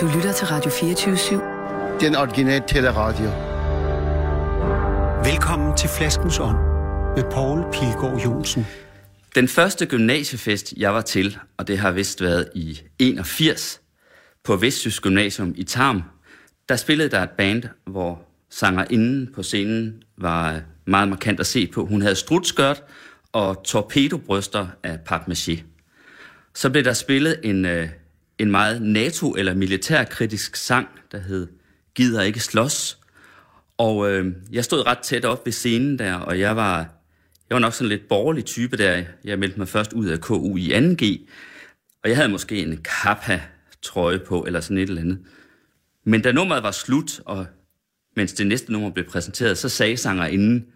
Du lytter til Radio 24-7. Den originale teleradio. Velkommen til Flaskens Ånd med Poul Pilgaard Jonsen. Den første gymnasiefest, jeg var til, og det har vist været i 81, på Vestjysk Gymnasium i Tarm, der spillede der et band, hvor sangerinden på scenen var meget markant at se på. Hun havde strutskørt og torpedobryster af papmaché. Så blev der spillet en, øh, en meget NATO- eller militærkritisk sang, der hed Gider ikke slås. Og øh, jeg stod ret tæt op ved scenen der, og jeg var, jeg var nok sådan lidt borgerlig type der. Jeg meldte mig først ud af KU i 2G, og jeg havde måske en kappa-trøje på, eller sådan et eller andet. Men da nummeret var slut, og mens det næste nummer blev præsenteret, så sagde sangerinden,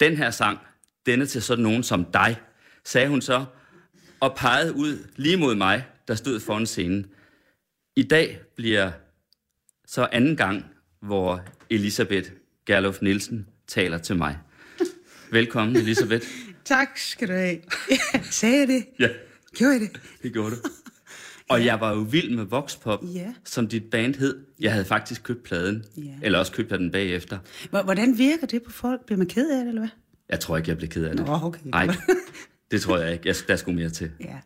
den her sang, denne til sådan nogen som dig, sagde hun så, og pegede ud lige mod mig, der stod foran scenen. I dag bliver så anden gang, hvor Elisabeth Gerlof Nielsen taler til mig. Velkommen, Elisabeth. Tak skal du have. Sagde jeg det? Ja, Gjorde jeg det? det gjorde du. Og jeg var jo vild med Voxpop, Ja. som dit band hed. Jeg havde faktisk købt pladen, Ja. eller også købt den bagefter. Hvor- Hvordan virker det på folk? Bliver man ked af det, eller hvad? Jeg tror ikke, jeg blev ked af det. Nå, okay. Nej, det tror jeg ikke. Jeg, der skulle mere til. Ja.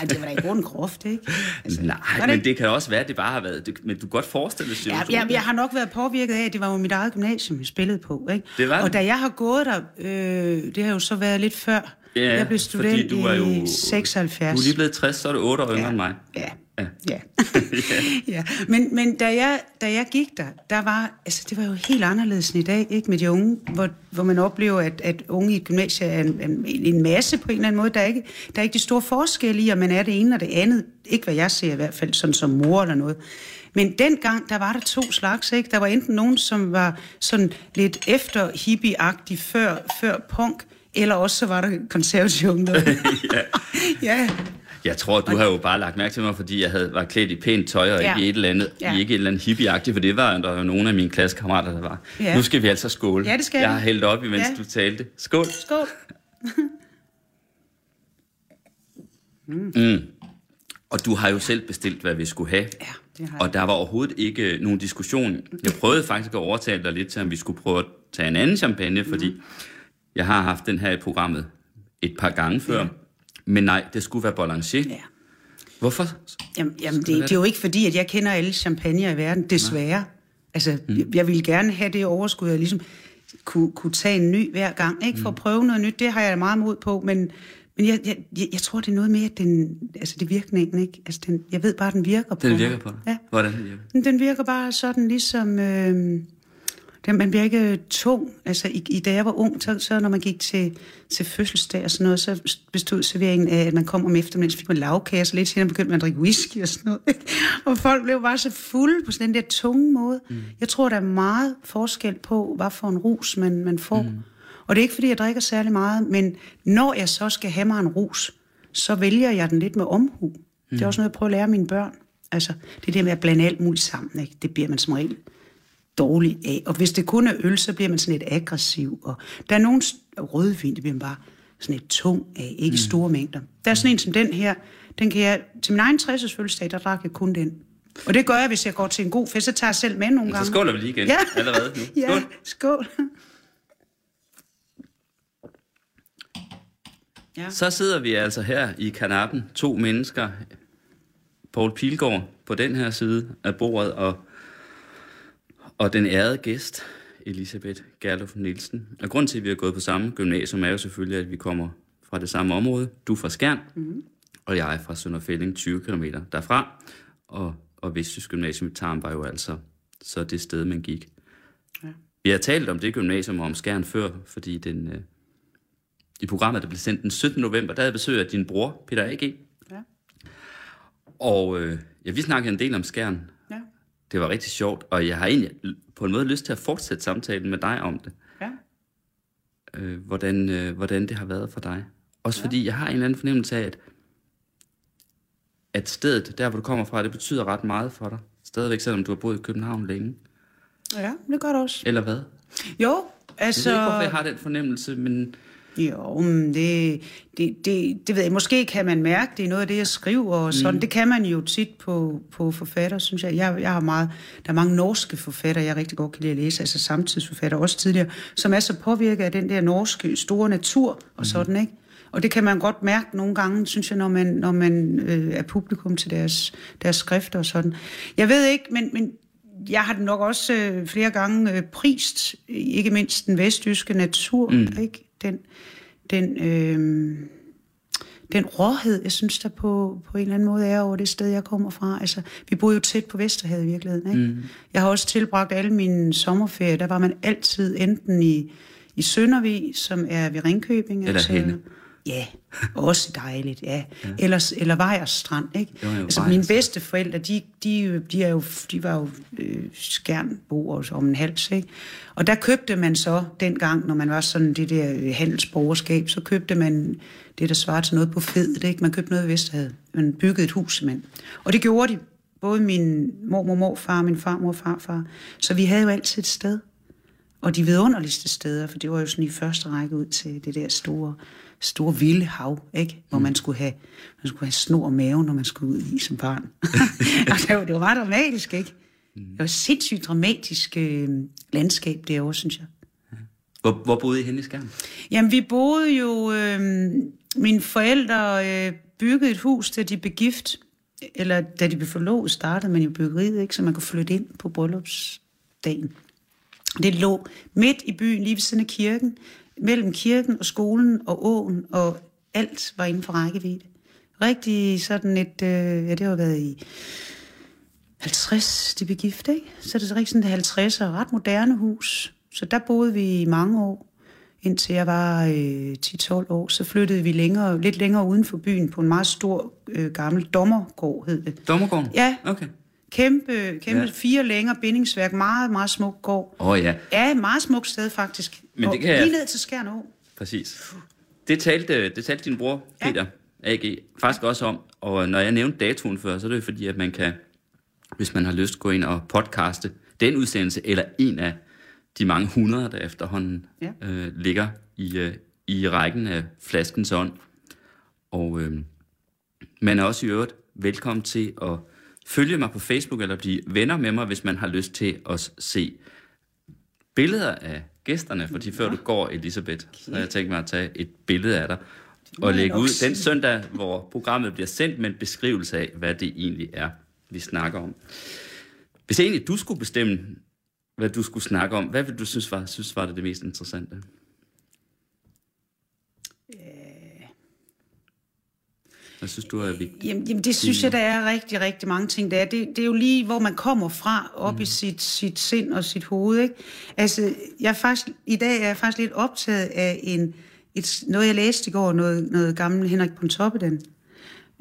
Ej, det var da i grunden groft, ikke? Altså, Nej, det men ikke? det kan også være, at det bare har været... Det, men du kan godt forestille dig Ja, situationen. jeg, jeg har nok været påvirket af, at det var jo mit eget gymnasium, jeg spillede på. Ikke? Det var det. Og da jeg har gået der, øh, det har jo så været lidt før. Ja, jeg blev fordi student du er jo- i 76. Du er lige blevet 60, så er du 8 år yngre end mig. Ja. Ja. Ja. ja. Men, men da, jeg, da jeg gik der, der var, altså det var jo helt anderledes end i dag, ikke med de unge, hvor, hvor man oplever, at, at unge i et gymnasie er en, en, en masse på en eller anden måde. Der er, ikke, der er ikke de store forskelle i, om man er det ene og det andet. Ikke hvad jeg ser i hvert fald, sådan som mor eller noget. Men dengang, der var der to slags, ikke? Der var enten nogen, som var sådan lidt efter hippie-agtig før, før punk, eller også så var der konservative ungdom. ja. ja. Jeg tror, du har jo bare lagt mærke til mig, fordi jeg havde, var klædt i pænt tøj, og Ja. ikke i et eller andet, Ja. i ikke et eller andet hippieagtigt, for det var der jo nogle af mine klassekammerater, der var. Ja. Nu skal vi altså skåle. Ja, det skal Jeg har hældt op, imens Ja. du talte. Skål. Skål. Og du har jo selv bestilt, hvad vi skulle have. Ja, det har Og jeg. der var overhovedet ikke nogen diskussion. Jeg prøvede faktisk at overtale dig lidt til, om vi skulle prøve at tage en anden champagne, fordi Mhm. Jeg har haft den her i programmet et par gange før. Ja. Men nej, det skulle være Boulanger. Ja. Hvorfor? Jamen, jamen det, være det er jo ikke fordi, at jeg kender alle champagner i verden, desværre. Altså, mm. jeg, jeg ville gerne have det overskud, at ligesom kunne, kunne tage en ny hver gang, ikke? For at prøve noget nyt, det har jeg meget mod på, men, men jeg, jeg, jeg, jeg tror, det er noget med, at den, altså det virkningen, ikke? Altså, den, jeg ved bare, at den virker på Den virker på dig? Ja. Hvordan den virker? Den virker bare sådan ligesom... Øh, den, man bliver ikke tung. Altså, i, i, da jeg var ung, så, så når man gik til, til fødselsdag og sådan noget, så bestod serveringen af, at man kom om eftermiddagen, så fik man lavkage, så lidt senere begyndte man at drikke whisky og sådan noget. Ikke? Og folk blev bare så fulde på sådan den der tunge måde. Mm. Jeg tror, der er meget forskel på, hvad for en rus man, man får. Mm. Og det er ikke, fordi jeg drikker særlig meget, men når jeg så skal have mig en rus, så vælger jeg den lidt med omhu. Mm. Det er også noget, jeg prøver at lære mine børn. Altså, det der med at blande alt muligt sammen, ikke? det bliver man som regel dårlig af. Og hvis det kun er øl, så bliver man sådan lidt aggressiv. Og der er nogle rødvin, det bliver man bare sådan lidt tung af, ikke i store mængder. Der er sådan en som den her, den kan jeg, til min egen 60 fødselsdag, der drak jeg kun den. Og det gør jeg, hvis jeg går til en god fest, så tager jeg selv med nogle Så gange. skåler vi lige igen Ja. allerede nu. Ja, Skål. skål. Ja. Så sidder vi altså her i kanappen, to mennesker, Paul Pilgaard på den her side af bordet, og, og den ærede gæst, Elisabeth Gerlof Nielsen. Og grund til, at vi har gået på samme gymnasium, er jo selvfølgelig, at vi kommer fra det samme område. Du er fra Skjern, mm-hmm. og jeg er fra Sønderfælling, 20 km derfra. Og, og Vestjysk Gymnasium i Tarm var jo altså så det sted, man gik. Ja. Vi har talt om det gymnasium og om Skjern før, fordi den, øh, i programmet, der blev sendt den 17. november, der havde jeg besøg af din bror, Peter A.G. Ja. Og øh, ja, vi snakkede en del om Skjern. Det var rigtig sjovt, og jeg har egentlig på en måde lyst til at fortsætte samtalen med dig om det. Ja. Øh, hvordan, øh, hvordan det har været for dig. Også ja. fordi jeg har en eller anden fornemmelse af, at, at stedet, der hvor du kommer fra, det betyder ret meget for dig. Stadigvæk, selvom du har boet i København længe. Ja, det gør det også. Eller hvad? Jo, Jeg altså... ved ikke, hvorfor jeg har den fornemmelse, men Jo, men det, det, det, det ved jeg. Måske kan man mærke, det er noget af det, jeg skriver og sådan. Mm. Det kan man jo tit på, på forfatter, synes jeg. jeg. Jeg har meget, der er mange norske forfattere, jeg rigtig godt kan lide at læse, altså samtidsforfatter også tidligere, som er så påvirket af den der norske store natur og mm. sådan, ikke? Og det kan man godt mærke nogle gange, synes jeg, når man, når man øh, er publikum til deres, deres skrifter og sådan. Jeg ved ikke, men, men jeg har nok også øh, flere gange øh, prist, ikke mindst den vestjyske natur, mm. ikke? Den, den, øh, den råhed, jeg synes, der på, på en eller anden måde er over det sted, jeg kommer fra. Altså, vi boede jo tæt på Vesterhavet i virkeligheden. Ikke? Mm. Jeg har også tilbragt alle mine sommerferier, der var man altid enten i, i Søndervig, som er ved Ringkøbing. Eller altså, henne. Ja, også dejligt, ja. ja. Eller, eller Vejerstrand, ikke? Jo, jo, altså, Vejers. mine bedste forældre, de, de, de, er jo, de var jo øh, skærnboer om en hals, ikke? Og der købte man så, dengang, når man var sådan det der øh, handelsborgerskab, så købte man det, der svarer til noget på fedet, ikke? Man købte noget i Vesterhavet. Man byggede et hus, simpelthen. Og det gjorde de. Både min mormor, morfar, min farmor og farfar. Så vi havde jo altid et sted. Og de vidunderligste steder, for det var jo sådan i første række ud til det der store, store vilde hav, ikke? Hvor man skulle have, man skulle have snor maven, når man skulle ud i som barn. og det var, det var ret dramatisk, ikke? Det var et sindssygt dramatisk øh, landskab derovre, synes jeg. Hvor, hvor boede I henne i Skjern? Jamen, vi boede jo... Øh, mine forældre øh, byggede et hus, da de blev gift. Eller da de blev forlovet, startede man jo byggeriet, ikke? Så man kunne flytte ind på bryllupsdagen. Det lå midt i byen, lige ved siden af kirken. Mellem kirken og skolen og åen, og alt var inden for rækkevidde. Rigtig sådan et... Øh, ja, det har været i 50, de blev gift, ikke? Så det er rigtig sådan et 50'er, ret moderne hus. Så der boede vi i mange år, indtil jeg var øh, 10-12 år. Så flyttede vi længere, lidt længere uden for byen på en meget stor øh, gammel dommergård, hed det. Dommergården? Ja. Okay. Kæmpe, kæmpe Ja. ja. fire længere bindingsværk, meget, meget smuk gård. Åh oh, ja, Ja, et meget smukt sted faktisk. Men og det kan jeg- Lige ned til Skjern præcis. Det talte, det talte din bror, Ja. Peter A.G., faktisk også om. Og når jeg nævnte datoen før, så er det jo fordi, at man kan, hvis man har lyst, gå ind og podcaste den udsendelse, eller en af de mange hundrede, der efterhånden Ja. øh, ligger i, øh, i rækken af flaskens ånd. Og øh, man er også i øvrigt velkommen til at følge mig på Facebook, eller blive venner med mig, hvis man har lyst til at se billeder af gæsterne, fordi før du går, Elisabeth, så har jeg tænkt mig at tage et billede af dig og lægge ud den søndag, hvor programmet bliver sendt med en beskrivelse af, hvad det egentlig er, vi snakker om. Hvis egentlig du skulle bestemme, hvad du skulle snakke om, hvad vil du synes var, synes var det, det mest interessante? Hvad synes du er vigtigt? Jamen, jamen det synes jeg, der er rigtig, rigtig mange ting. Der er. Det, det er jo lige, hvor man kommer fra, op mm. i sit, sit sind og sit hoved. Ikke? Altså, jeg er faktisk, i dag er jeg faktisk lidt optaget af en, et, noget, jeg læste i går, noget, noget gammel Henrik Pontoppidan,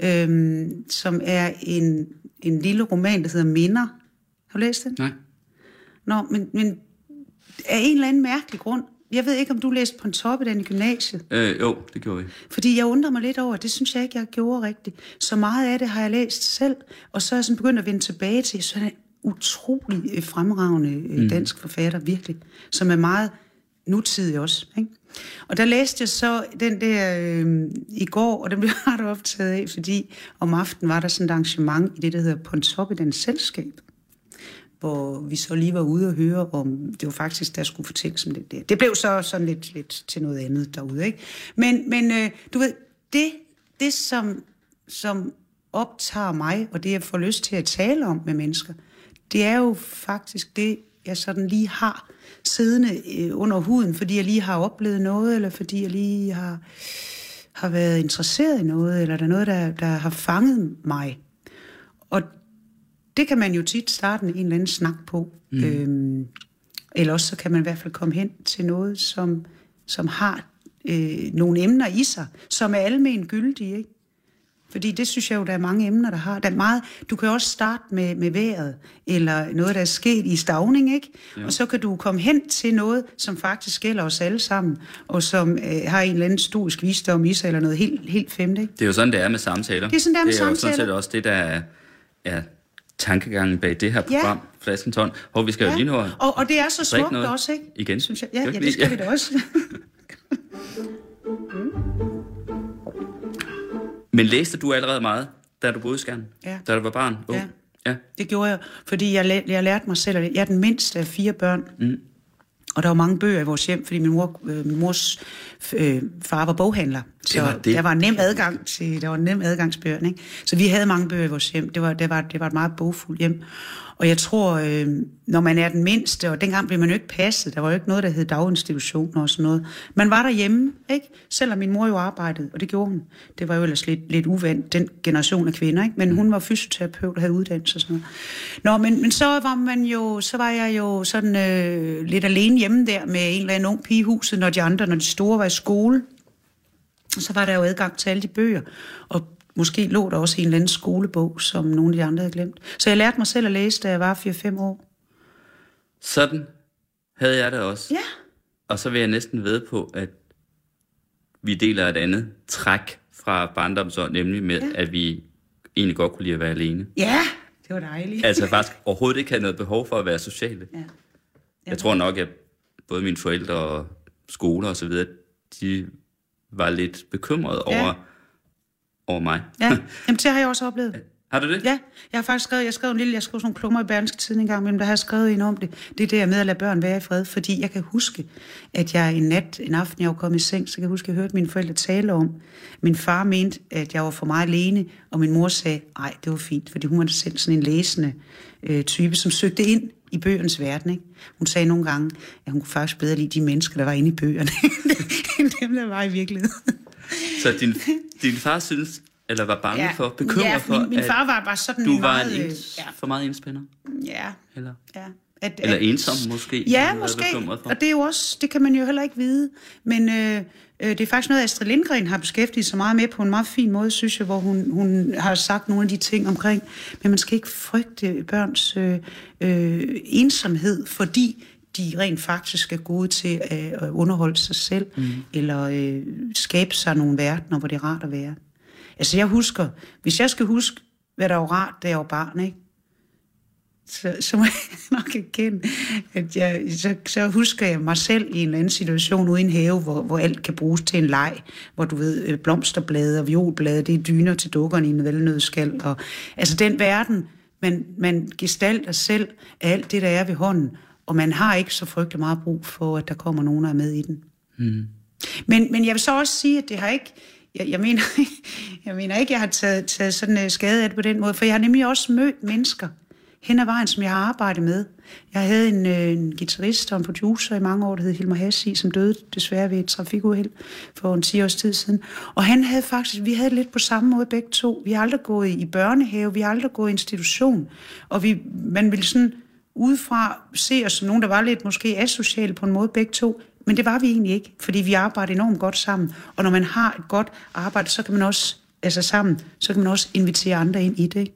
øhm, som er en, en lille roman, der hedder Minder. Har du læst den? Nej. Nå, men, men af en eller anden mærkelig grund, jeg ved ikke, om du læste Pontoppidan i gymnasiet, Øh, jo, det gjorde vi. fordi jeg undrer mig lidt over, det synes jeg ikke, jeg gjorde rigtigt. Så meget af det har jeg læst selv, og så er jeg sådan begyndt at vende tilbage til, så han en utrolig øh, fremragende mm. dansk forfatter, virkelig, som er meget nutidig også. Ikke? Og der læste jeg så den der øh, i går, og den blev jeg ret optaget af, fordi om aftenen var der sådan et arrangement i det, der hedder Pontoppidans Selskab hvor vi så lige var ude og høre om, det var faktisk, der skulle fortælles om det der. Det blev så sådan lidt, lidt til noget andet derude, ikke? Men, men øh, du ved, det, det som, som optager mig, og det jeg får lyst til at tale om med mennesker, det er jo faktisk det, jeg sådan lige har siddende øh, under huden, fordi jeg lige har oplevet noget, eller fordi jeg lige har, har været interesseret i noget, eller der er noget, der, der har fanget mig. Og det kan man jo tit starte en eller anden snak på. Mm. Øhm, eller også så kan man i hvert fald komme hen til noget, som, som har øh, nogle emner i sig, som er almen gyldige. Ikke? Fordi det synes jeg jo, der er mange emner, der har. Der er meget, du kan også starte med, med vejret, eller noget, der er sket i stavning, ikke? Ja. Og så kan du komme hen til noget, som faktisk gælder os alle sammen, og som øh, har en eller anden stoisk visdom i sig, eller noget helt, helt femte, ikke? Det er jo sådan, det er med samtaler. Det er sådan, det er med Det er jo sådan samtaler. set også det, der er, er tankegangen bag det her program, ja. Flaskens hånd. Hvor vi skal jo lige nu og, og det er så smukt noget også, ikke? Igen. Synes jeg. Ja, ja, det skal lige- vi da også. Men læste du allerede meget, da du boede i Skjern? Ja. Da du var barn? Ung? Ja. ja. Det gjorde jeg, fordi jeg, læ- jeg lærte mig selv, at jeg er den mindste af fire børn. Mm. Og der var mange bøger i vores hjem, fordi min, mor, øh, min mors øh, far var boghandler. Så var det. der var nem adgang til, der var nem adgangsbøger, ikke? Så vi havde mange bøger i vores hjem. Det var, det var, det var et meget bogfuldt hjem. Og jeg tror, øh, når man er den mindste, og dengang blev man jo ikke passet, der var jo ikke noget, der hed daginstitutioner og sådan noget. Man var derhjemme, ikke? Selvom min mor jo arbejdede, og det gjorde hun. Det var jo ellers lidt, lidt uvandt, den generation af kvinder, ikke? Men hun var fysioterapeut og havde uddannelse og sådan noget. Nå, men, men så var man jo, så var jeg jo sådan øh, lidt alene hjemme der med en eller anden ung pige i huset, når de andre, når de store var i skole. Og så var der jo adgang til alle de bøger, og måske lå der også en eller anden skolebog, som nogle af de andre havde glemt. Så jeg lærte mig selv at læse, da jeg var 4-5 år. Sådan havde jeg det også. Ja. Og så vil jeg næsten ved på, at vi deler et andet træk fra barndomsår, nemlig med, ja. at vi egentlig godt kunne lide at være alene. Ja, det var dejligt. Altså faktisk overhovedet ikke havde noget behov for at være sociale. Ja. Jeg tror nok, at både mine forældre og skoler og så videre, de var lidt bekymrede Ja. over, over mig. Ja, Jamen, det har jeg også oplevet. Har du det? Ja, jeg har faktisk skrevet, jeg skrev en lille, jeg skrev sådan nogle klummer i Berlingske Tiden en gang, men der har jeg skrevet en om det. Det er det, jeg med at lade børn være i fred, fordi jeg kan huske, at jeg en nat, en aften, jeg var kommet i seng, så kan jeg huske, at jeg hørte mine forældre tale om. Min far mente, at jeg var for meget alene, og min mor sagde, nej, det var fint, fordi hun var selv sådan en læsende øh, type, som søgte ind i bøgernes verden. Ikke? Hun sagde nogle gange, at hun kunne faktisk bedre lide de mennesker, der var inde i bøgerne, end dem, der var i virkeligheden. Så din, din far synes, eller var bange ja. for, bekymret ja, for, min, min far var bare sådan du var meget... en øh, ens, ja, for meget indspænder? ja, Eller, ja. At, eller ensom måske? Ja, måske. Og det er jo også, det kan man jo heller ikke vide. Men øh, øh, det er faktisk noget, Astrid Lindgren har beskæftiget sig meget med på en meget fin måde, synes jeg, hvor hun, hun har sagt nogle af de ting omkring, men man skal ikke frygte børns øh, øh, ensomhed, fordi de rent faktisk er gode til at, underholde sig selv, mm. eller øh, skabe sig nogle verdener, hvor det er rart at være. Altså jeg husker, hvis jeg skal huske, hvad der var rart, da jeg var barn, ikke? så, så må jeg nok erkende, at jeg, så, så husker jeg mig selv i en eller anden situation ude i en have, hvor, hvor alt kan bruges til en leg, hvor du ved, øh, blomsterblade og violblade, det er dyner til dukkerne i en velnødskal. Og, altså den verden, man, man gestalter selv af alt det, der er ved hånden, og man har ikke så frygtelig meget brug for, at der kommer nogen, der er med i den. Men, men jeg vil så også sige, at det har ikke... Jeg, jeg, mener, jeg mener ikke, at jeg har taget, taget sådan uh, skade af det på den måde, for jeg har nemlig også mødt mennesker hen ad vejen, som jeg har arbejdet med. Jeg havde en, øh, en guitarist og en producer i mange år, der hed Hilmar Hassi, som døde desværre ved et trafikuheld for en 10 års tid siden. Og han havde faktisk, vi havde lidt på samme måde begge to. Vi har aldrig gået i børnehave, vi har aldrig gået i institution, og vi, man ville sådan udefra se os som nogen, der var lidt måske asociale på en måde begge to, men det var vi egentlig ikke, fordi vi arbejder enormt godt sammen. Og når man har et godt arbejde, så kan man også, altså sammen, så kan man også invitere andre ind i det. Ikke?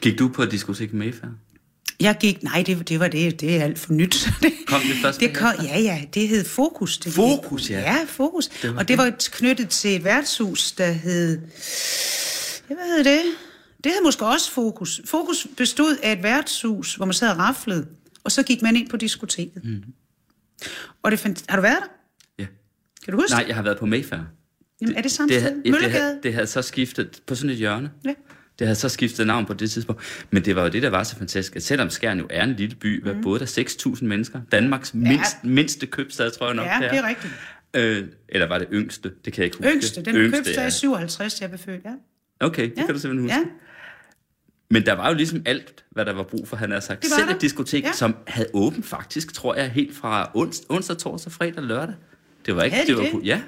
Gik du på et diskotek med Mayfair? Jeg gik, nej, det, det var det, det er alt for nyt. Det, Kom det først Det kom, ja, ja, det hed Fokus. Det Fokus, ja. Ja, Fokus. Det Det var og det var knyttet til et værtshus, der hed, hvad hed det? Det hed måske også Fokus. Fokus bestod af et værtshus, hvor man sad og raflede, og så gik man ind på diskoteket. Mm. Og det fandt, har du været der? Ja. Kan du huske Nej, jeg har været på Mayfair. Jamen, er det samme det, sted? havde- det, Møllegade? havde, det havde så skiftet på sådan et hjørne. Ja. Det havde så skiftet navn på det tidspunkt. Men det var jo det, der var så fantastisk, at selvom Skjern jo er en lille by, hvad boede der 6.000 mennesker. Danmarks mindst, mindste købstad, tror jeg nok, Ja, det er rigtigt. Øh, eller var det yngste? Det kan jeg ikke huske. Yngste, den yngste, sig i 57, da jeg blev født, ja. Okay, det ja. kan du simpelthen huske. Ja. Men der var jo ligesom alt, hvad der var brug for, han har sagt. Det Selv der. et diskotek, Ja. som havde åbent faktisk, tror jeg, helt fra ons, onsdag, torsdag, fredag, lørdag. Det var ikke... Havde de det var, det? Ja,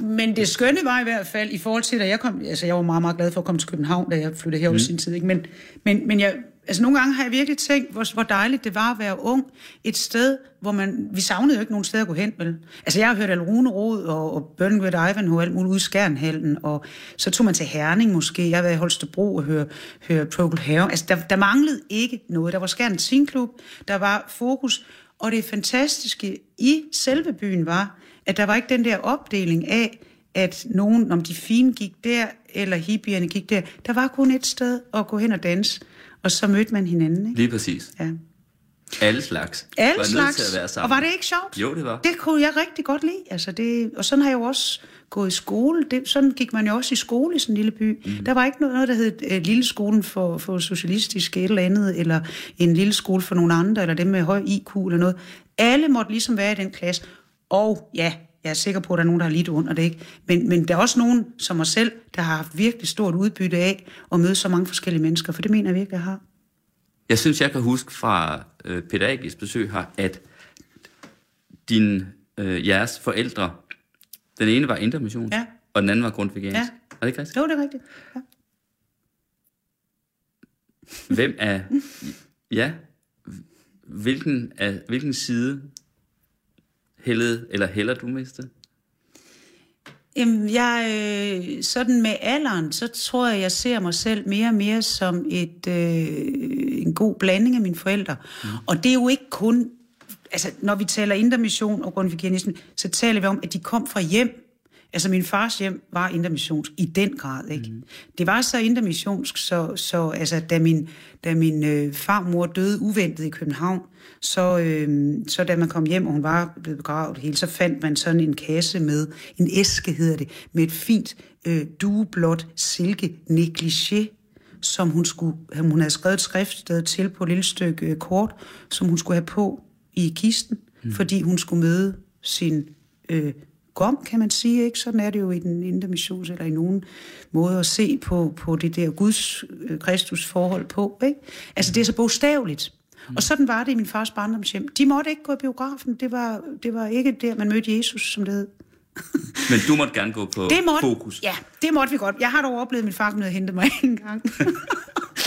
Men det skønne var i hvert fald, i forhold til, da jeg kom... Altså, jeg var meget, meget glad for at komme til København, da jeg flyttede herover mm. sin tid. Ikke? Men, men, men jeg, altså, nogle gange har jeg virkelig tænkt, hvor, hvor dejligt det var at være ung. Et sted, hvor man... Vi savnede jo ikke nogen steder at gå hen, vel? Altså, jeg har hørt Alrune Rod og, og Bøngen Ivanhoe, alt muligt ude i Skjernhallen, og så tog man til Herning måske. Jeg har været i Holstebro og høre, høre Procol Harum. Altså, der, der manglede ikke noget. Der var Skærn Sinklub, der var fokus, og det fantastiske i selve byen var, at der var ikke den der opdeling af, at nogen, om de fine gik der, eller hippierne gik der. Der var kun et sted at gå hen og danse, og så mødte man hinanden. Ikke? lige præcis. Ja. Alle slags. Alle var slags. Til at være sammen. Og var det ikke sjovt? Jo, det var. Det kunne jeg rigtig godt lide. Altså det, og sådan har jeg jo også gået i skole. Det, sådan gik man jo også i skole i sådan en lille by. Mm. Der var ikke noget, der hed uh, lille skolen for, for socialistisk et eller andet, eller en lille skole for nogle andre, eller dem med høj IQ eller noget. Alle måtte ligesom være i den klasse. Og ja, jeg er sikker på, at der er nogen, der har lidt under det, ikke? Men, men der er også nogen, som mig selv, der har haft virkelig stort udbytte af at møde så mange forskellige mennesker, for det mener jeg virkelig, jeg har. Jeg synes, jeg kan huske fra øh, Agis besøg her, at din, øh, jeres forældre, den ene var intermission, Ja. og den anden var grundvegansk. Ja. Er det ikke rigtigt? Jo, det er rigtigt. Ja. Hvem er... Ja. Hvilken, af, hvilken side hældede, eller hælder du mest til? Jamen, jeg, øh, sådan med alderen, så tror jeg, jeg ser mig selv mere og mere som et, øh, en god blanding af mine forældre. Mm. Og det er jo ikke kun, altså når vi taler intermission og grundveganisme, så taler vi om, at de kom fra hjem. Altså min fars hjem var intermissionsk i den grad, ikke? Mm. Det var så intermissionsk, så, så altså, da min, da min øh, farmor døde uventet i København, så, øh, så da man kom hjem, og hun var blevet begravet hele, så fandt man sådan en kasse med, en æske hedder det, med et fint øh, dueblåt silke negligé, som hun, skulle, hun havde skrevet et skriftsted til på et lille stykke øh, kort, som hun skulle have på i kisten, mm. fordi hun skulle møde sin øh, gom, kan man sige. Ikke? Sådan er det jo i den indre mission, eller i nogen måde at se på, på det der Guds øh, Kristus forhold på. Ikke? Altså det er så bogstaveligt. Og sådan var det i min fars barndomshjem. De måtte ikke gå i biografen. Det var, det var ikke der, man mødte Jesus, som det hed. Men du måtte gerne gå på Det måtte, fokus. Ja, det måtte vi godt. Jeg har dog oplevet, at min far kom ned og hente mig en gang.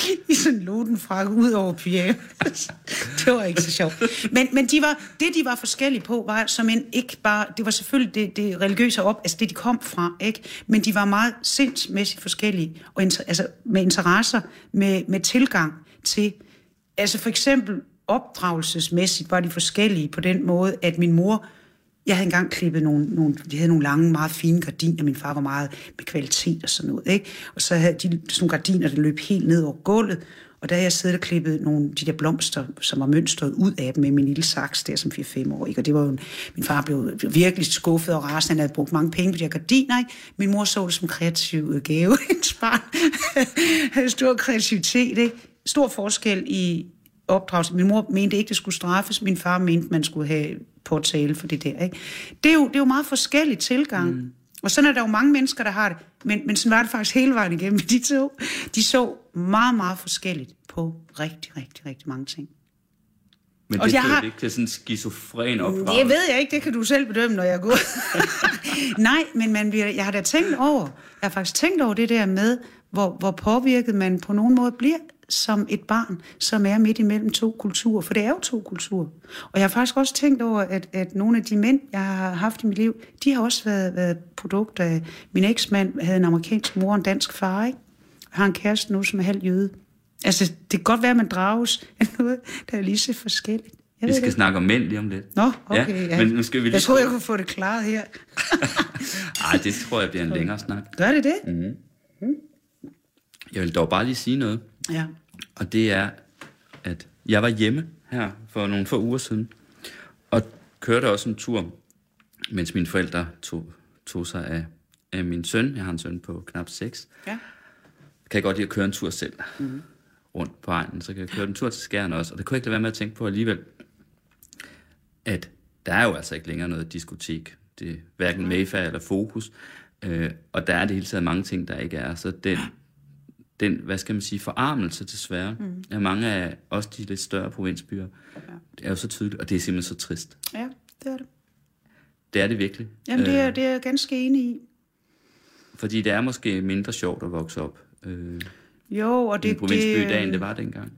I sådan en lodenfrak ud over pyjamas. Det var ikke så sjovt. Men, men de var, det, de var forskellige på, var som en ikke bare... Det var selvfølgelig det, det religiøse op, altså det, de kom fra, ikke? Men de var meget sindsmæssigt forskellige, og inter, altså med interesser, med, med tilgang til... Altså for eksempel opdragelsesmæssigt var de forskellige på den måde, at min mor jeg havde engang klippet nogle, nogle, de havde nogle lange, meget fine gardiner. Min far var meget med kvalitet og sådan noget, ikke? Og så havde de sådan nogle gardiner, der løb helt ned over gulvet. Og der havde jeg siddet og klippet nogle de der blomster, som var mønstret ud af dem med min lille saks der som 4-5 år. Ikke? Og det var jo, min far blev virkelig skuffet og rasende. Han havde brugt mange penge på de her gardiner. Ikke? Min mor så det som kreativ øh, gave. Hendes barn havde stor kreativitet. Ikke? Stor forskel i opdragelse. Min mor mente ikke, det skulle straffes. Min far mente, man skulle have påtale for det der. Ikke? Det, er jo, det er jo meget forskellig tilgang. Mm. Og sådan er der jo mange mennesker, der har det. Men, men sådan var det faktisk hele vejen igennem. De to, de så meget, meget forskelligt på rigtig, rigtig, rigtig mange ting. Men Og det jeg har- ikke til sådan en skizofren opdragelse. Det ved jeg ikke, det kan du selv bedømme, når jeg går. Nej, men man bliver, jeg har da tænkt over, jeg har faktisk tænkt over det der med, hvor, hvor påvirket man på nogen måde bliver som et barn, som er midt imellem to kulturer. For det er jo to kulturer. Og jeg har faktisk også tænkt over, at, at nogle af de mænd, jeg har haft i mit liv, de har også været, været produkter af... Min eksmand havde en amerikansk mor og en dansk far, ikke? Jeg har en kæreste nu, som er halv jøde. Altså, det kan godt være, at man drages af noget, der er lige så forskelligt. Jeg Vi skal det. snakke om mænd lige om lidt. Nå, okay. Ja, men nu skal vi lige... Jeg troede, jeg kunne få det klaret her. Ej, det tror jeg bliver en længere snak. Gør det det? Mm. Jeg vil dog bare lige sige noget. Ja. Og det er, at jeg var hjemme her for nogle få uger siden, og kørte også en tur, mens mine forældre tog, tog sig af, af min søn. Jeg har en søn på knap 6. Ja. Kan jeg godt lide at køre en tur selv mm. rundt på egnen, så kan jeg køre en tur til Skjern også. Og det kunne jeg ikke lade være med at tænke på alligevel, at der er jo altså ikke længere noget diskotek. Det er hverken Mayfair eller Fokus. Øh, og der er det hele taget mange ting, der ikke er. Så den, den hvad skal man sige, forarmelse desværre, mm. af mange af også de lidt større provinsbyer, ja. det er jo så tydeligt, og det er simpelthen så trist. Ja, det er det. Det er det virkelig. Jamen, det er, Øh, det er jeg ganske enig i. fordi det er måske mindre sjovt at vokse op øh, Jo, og i det... en provinsby i det, dag, end det var dengang.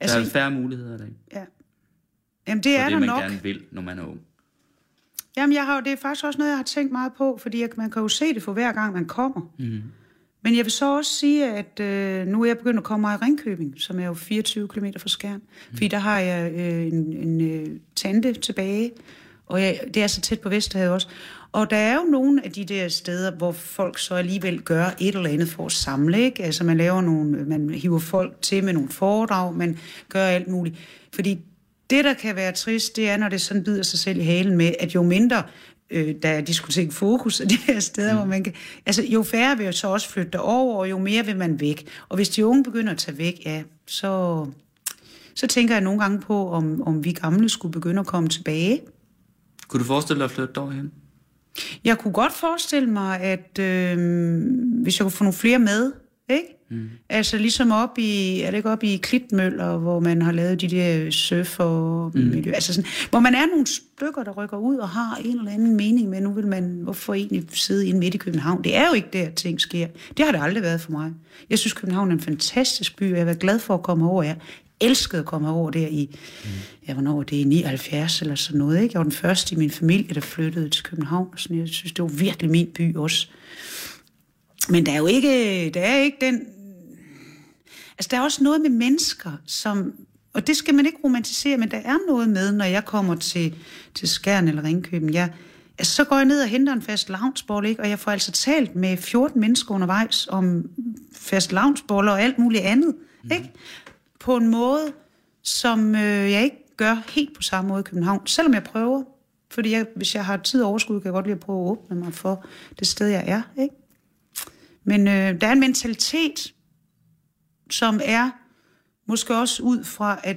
Altså, der er færre muligheder i dag, ja. Jamen, det er det, der man nok. gerne vil, når man er ung. Jamen, jeg har, det er faktisk også noget, jeg har tænkt meget på, fordi jeg, man kan jo se det for hver gang, man kommer. Mm. Men jeg vil så også sige, at øh, nu er jeg begyndt at komme mig i Ringkøbing, som er jo 24 km fra Skjern. Mm. Fordi der har jeg øh, en, en øh, tante tilbage, og jeg, det er så tæt på Vesterhavet også. Og der er jo nogle af de der steder, hvor folk så alligevel gør et eller andet for at samle, ikke? Altså man laver nogle, man hiver folk til med nogle foredrag, man gør alt muligt. Fordi Det, der kan være trist, det er, når det sådan bider sig selv i halen med, at jo mindre øh, der er diskotek Fokus og de her steder, mm. hvor man kan... Altså, jo færre vil jo så også flytte derover, og jo mere vil man væk. Og hvis de unge begynder at tage væk, ja, så, så tænker jeg nogle gange på, om, om vi gamle skulle begynde at komme tilbage. Kunne du forestille dig at flytte derhen? Jeg kunne godt forestille mig, at øh, hvis jeg kunne få nogle flere med, ikke? Mm. Altså ligesom op i, er det ikke op i Klitmøller, hvor man har lavet de der surf og mm. miljø, altså sådan, hvor man er nogle stykker, der rykker ud og har en eller anden mening med, nu vil man, hvorfor egentlig sidde inde midt i København? Det er jo ikke der, ting sker. Det har det aldrig været for mig. Jeg synes, København er en fantastisk by, og jeg har været glad for at komme over. Jeg elskede at komme over der i, mm. ja, hvornår det er 79 eller sådan noget, ikke? Jeg var den første i min familie, der flyttede til København, og sådan, jeg synes, det var virkelig min by også. Men der er jo ikke, der er ikke den... Altså, der er også noget med mennesker, som... Og det skal man ikke romantisere, men der er noget med, når jeg kommer til, til Skærn eller Ringkøben. Jeg, altså, så går jeg ned og henter en fast loungebowl, ikke? og jeg får altså talt med 14 mennesker undervejs om fast loungeboller og alt muligt andet. Mm. Ikke? På en måde, som øh, jeg ikke gør helt på samme måde i København, selvom jeg prøver. Fordi jeg, hvis jeg har tid og overskud, kan jeg godt lide at prøve at åbne mig for det sted, jeg er. Ikke? Men øh, der er en mentalitet, som er måske også ud fra, at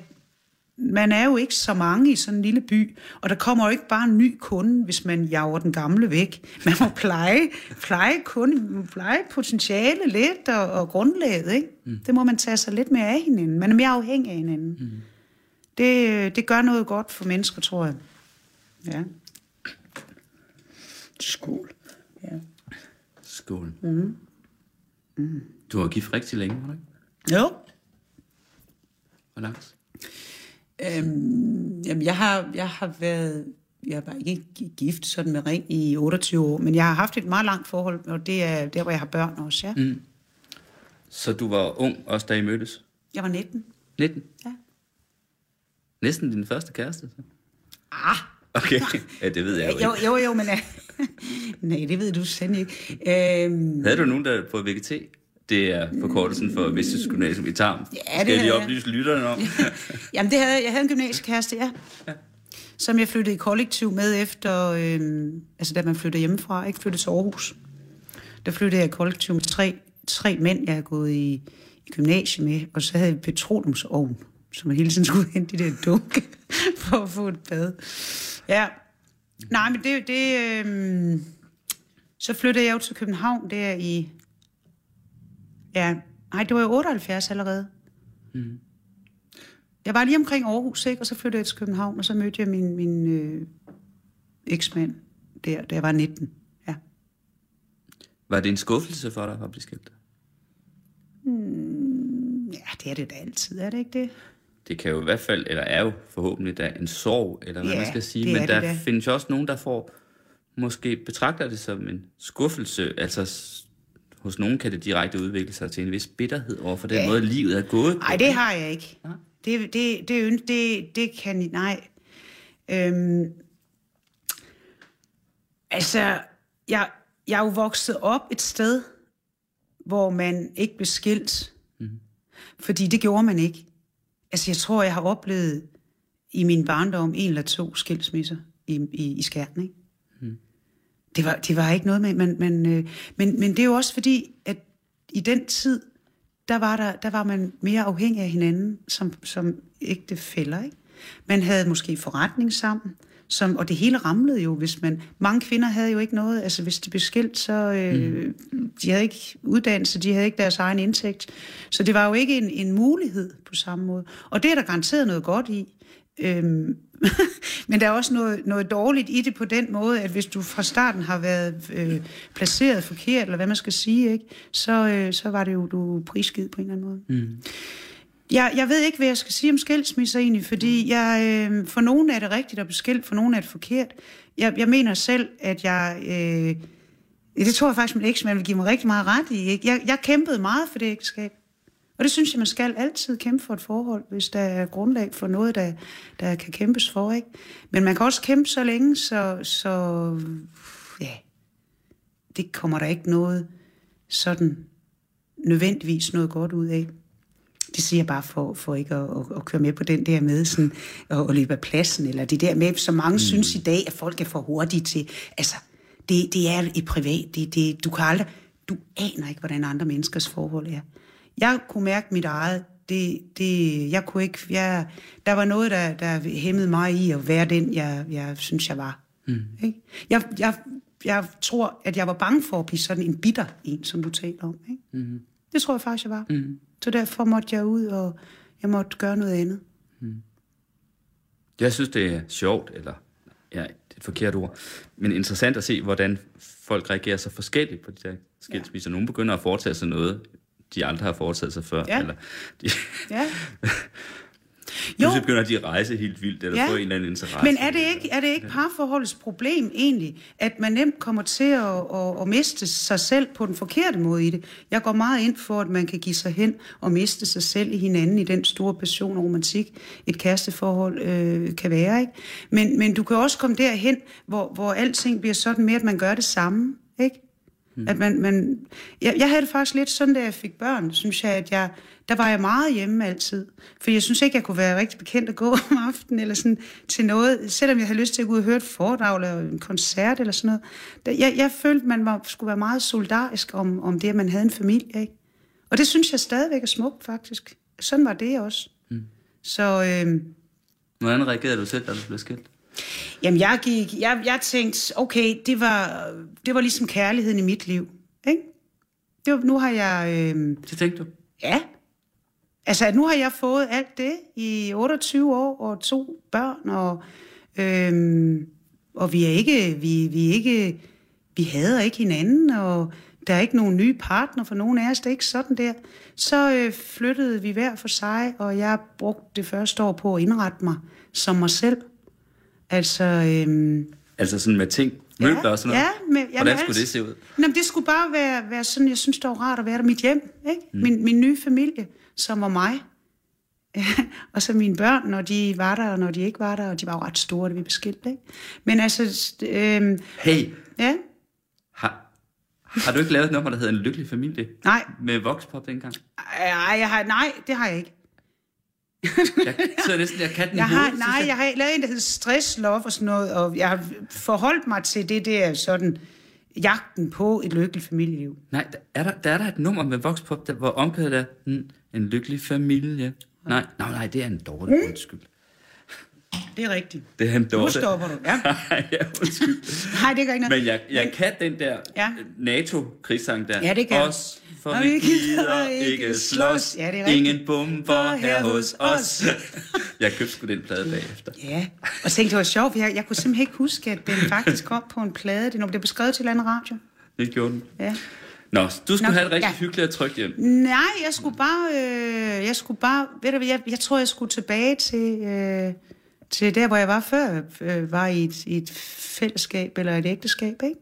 man er jo ikke så mange i sådan en lille by, og der kommer jo ikke bare en ny kunde, hvis man jager den gamle væk. Man må pleje, pleje, kunde, pleje potentiale lidt og, og grundlaget. Ikke? Mm. Det må man tage sig lidt mere af hinanden. Man er mere afhængig af hinanden. Mm. Det, det gør noget godt for mennesker, tror jeg. Ja. Skål. Ja. Skål. Mm. Mm. Du har gift rigtig længe, har du ikke? Jo. Hvor langt? Øhm, jamen, jeg har, jeg har været... Jeg har ikke gift sådan med ring i 28 år, men jeg har haft et meget langt forhold, og det er der, hvor jeg har børn også, ja. Mm. Så du var ung også, da I mødtes? Jeg var 19. 19? Ja. Næsten din første kæreste, så? Ah! Okay, ja, det ved jeg jo ikke. Jo, jo, jo men... nej, det ved du sandt ikke. Øhm... Havde du nogen, der på VGT? Det er forkortelsen for Vestes Gymnasium i Tarm. Ja, det Skal jeg lige oplyse lytterne om? Jamen, det havde, jeg havde en gymnasiekæreste, ja. ja. Som jeg flyttede i kollektiv med efter, øhm, altså da man flyttede hjemmefra, ikke flyttede til Aarhus. Der flyttede jeg i kollektiv med tre, tre mænd, jeg havde gået i, i gymnasiet med, og så havde jeg petroleumsovn, som jeg hele tiden skulle hente de der dunke for at få et bad. Ja. Nej, men det... det øh, så flyttede jeg jo til København der i... Ja, nej, det var jo 78 allerede. Mm. Jeg var lige omkring Aarhus, ikke? og så flyttede jeg til København, og så mødte jeg min, min øh, eksmand der, da jeg var 19. Ja. Var det en skuffelse for dig at blive skilt? Mm, ja, det er det da altid, er det ikke det? det kan jo i hvert fald, eller er jo forhåbentlig da en sorg, eller hvad ja, man skal sige, men der det findes også nogen, der får, måske betragter det som en skuffelse, altså hos nogen kan det direkte udvikle sig til en vis bitterhed over for den ja. måde, livet er gået Nej, det har jeg ikke. Ja? Det, det, det, det, det kan nej. Øhm, altså, jeg, jeg er jo vokset op et sted, hvor man ikke blev skilt. Mm. Fordi det gjorde man ikke. Altså, jeg tror, jeg har oplevet i min barndom en eller to skilsmisser i, i, i skærten, ikke? Det, var, det var ikke noget med, men, men, øh, men, men det er jo også fordi, at i den tid, der var, der, der var man mere afhængig af hinanden som, som ægte fælder, ikke? Man havde måske forretning sammen, som, og det hele ramlede jo, hvis man... Mange kvinder havde jo ikke noget, altså hvis de blev skilt, så... Øh, mm. De havde ikke uddannelse, de havde ikke deres egen indtægt. Så det var jo ikke en, en mulighed på samme måde. Og det er der garanteret noget godt i. Øhm, men der er også noget, noget dårligt i det på den måde, at hvis du fra starten har været øh, placeret forkert, eller hvad man skal sige, ikke, så, øh, så var det jo, du prisgivet på en eller anden måde. Mm. Jeg, jeg ved ikke, hvad jeg skal sige om skilsmisser egentlig, fordi jeg, øh, for nogen er det rigtigt at blive skilt, for nogen er det forkert. Jeg, jeg mener selv, at jeg... Øh, det tror jeg faktisk, min eksmand vil give mig rigtig meget ret i. Ikke? Jeg, jeg kæmpede meget for det ægteskab. Og det synes jeg, man skal altid kæmpe for et forhold, hvis der er grundlag for noget, der, der kan kæmpes for. Ikke? Men man kan også kæmpe så længe, så, så ja, det kommer der ikke noget sådan nødvendigvis noget godt ud af. Det siger jeg bare for, for ikke at, at, at køre med på den der med sådan, at, at løbe af pladsen, eller det der med, som mange mm. synes i dag, at folk er for hurtige til. Altså, det, det er i privat. Det, det, du kan aldrig, du aner ikke, hvordan andre menneskers forhold er. Jeg kunne mærke mit eget, det, det, jeg kunne ikke, jeg, der var noget, der, der hæmmede mig i at være den, jeg, jeg synes, jeg var. Mm. Ikke? Jeg, jeg, jeg tror, at jeg var bange for at blive sådan en bitter en, som du taler om. Ikke? Mm. Det tror jeg faktisk, jeg var. Mm. Så derfor måtte jeg ud, og jeg måtte gøre noget andet. Mm. Jeg synes, det er sjovt, eller ja, det er et forkert ord, men interessant at se, hvordan folk reagerer så forskelligt på de der skilsmisser. Ja. Nogle begynder at foretage sig noget, de aldrig har foretaget sig før. Ja. Eller de, Ja. jo. så begynder de at rejse helt vildt, eller Ja. få en eller anden interesse. Men er det ikke, er det ikke parforholdets problem egentlig, at man nemt kommer til at, at, at miste sig selv på den forkerte måde i det? Jeg går meget ind for, at man kan give sig hen og miste sig selv i hinanden i den store passion og romantik, et kæresteforhold øh, kan være. Ikke? Men, men du kan også komme derhen, hvor, hvor alting bliver sådan med, at man gør det samme. Ikke? Mm. At man, man, jeg, jeg havde det faktisk lidt sådan, da jeg fik børn, synes jeg, at jeg, der var jeg meget hjemme altid. For jeg synes ikke, jeg kunne være rigtig bekendt at gå om aftenen eller sådan til noget, selvom jeg havde lyst til at gå ud og høre et foredrag eller en koncert eller sådan noget. Der, jeg, jeg følte, man var, skulle være meget solidarisk om, om det, at man havde en familie. Ikke? Og det synes jeg stadigvæk er smukt, faktisk. Sådan var det også. Mm. Så øh, Hvordan reagerede du selv, da du blev skilt? Jamen, jeg, gik, jeg, jeg tænkte, okay, det var, det var ligesom kærligheden i mit liv. Ikke? Det var, nu har jeg... Øh, Det tænkte du? ja. Altså, nu har jeg fået alt det i 28 år, og to børn, og, øh, og vi er ikke... Vi, vi er ikke vi hader ikke hinanden, og der er ikke nogen nye partner for nogen af os, det er ikke sådan der. Så øh, flyttede vi hver for sig, og jeg brugte det første år på at indrette mig som mig selv. Altså, øhm, Altså sådan med ting, møbler og sådan noget? Ja, med, ja, Hvordan med skulle alt. det se ud? Nå, men det skulle bare være, være sådan, jeg synes, det var rart at være der. Mit hjem, ikke? Mm. Min, min nye familie, som var mig. og så mine børn, når de var der, og når de ikke var der, og de var jo ret store, da vi blev skilt, ikke? Men altså, øhm, Hey, ja, har, har du ikke lavet et nummer, der hedder En Lykkelig Familie? nej, Med Voxpop dengang? Ej, jeg har, nej, det har jeg ikke. Jeg sidder næsten, jeg kan den Jeg har, hovedet, nej, jeg har lavet en, der hedder Stress, Love og sådan noget, og jeg har forholdt mig til det der sådan, jagten på et lykkeligt familieliv. Nej, der er der, der er der et nummer med Voxpop, der, hvor omkvædet er mm, En Lykkelig Familie. Nej, nej, nej, det er en dårlig Mm. undskyld. Det er rigtigt. Det er en Nu dårlig... stopper du, ja. ja, undskyld. Nej, det gør ikke noget. Men jeg, jeg kan den der Ja. NATO-krigssang der. Ja, det kan. Os, for Og vi gider ikke slås. Ja, det er rigtigt. Ingen bomber her hos os. jeg købte sgu den plade bagefter. Ja, og så tænkte det var sjovt, for jeg, jeg kunne simpelthen ikke huske, at den faktisk kom på en plade. Det når det blev beskrevet til en anden radio. Det gjorde den. Ja. Nå, du skulle Nå, have et rigtig ja. hyggeligt og trygt hjem. Nej, jeg skulle bare, øh, jeg skulle bare, ved du hvad, jeg, jeg tror, jeg skulle tilbage til, øh, til der, hvor jeg var før, øh, var i et, i et fællesskab eller et ægteskab, ikke?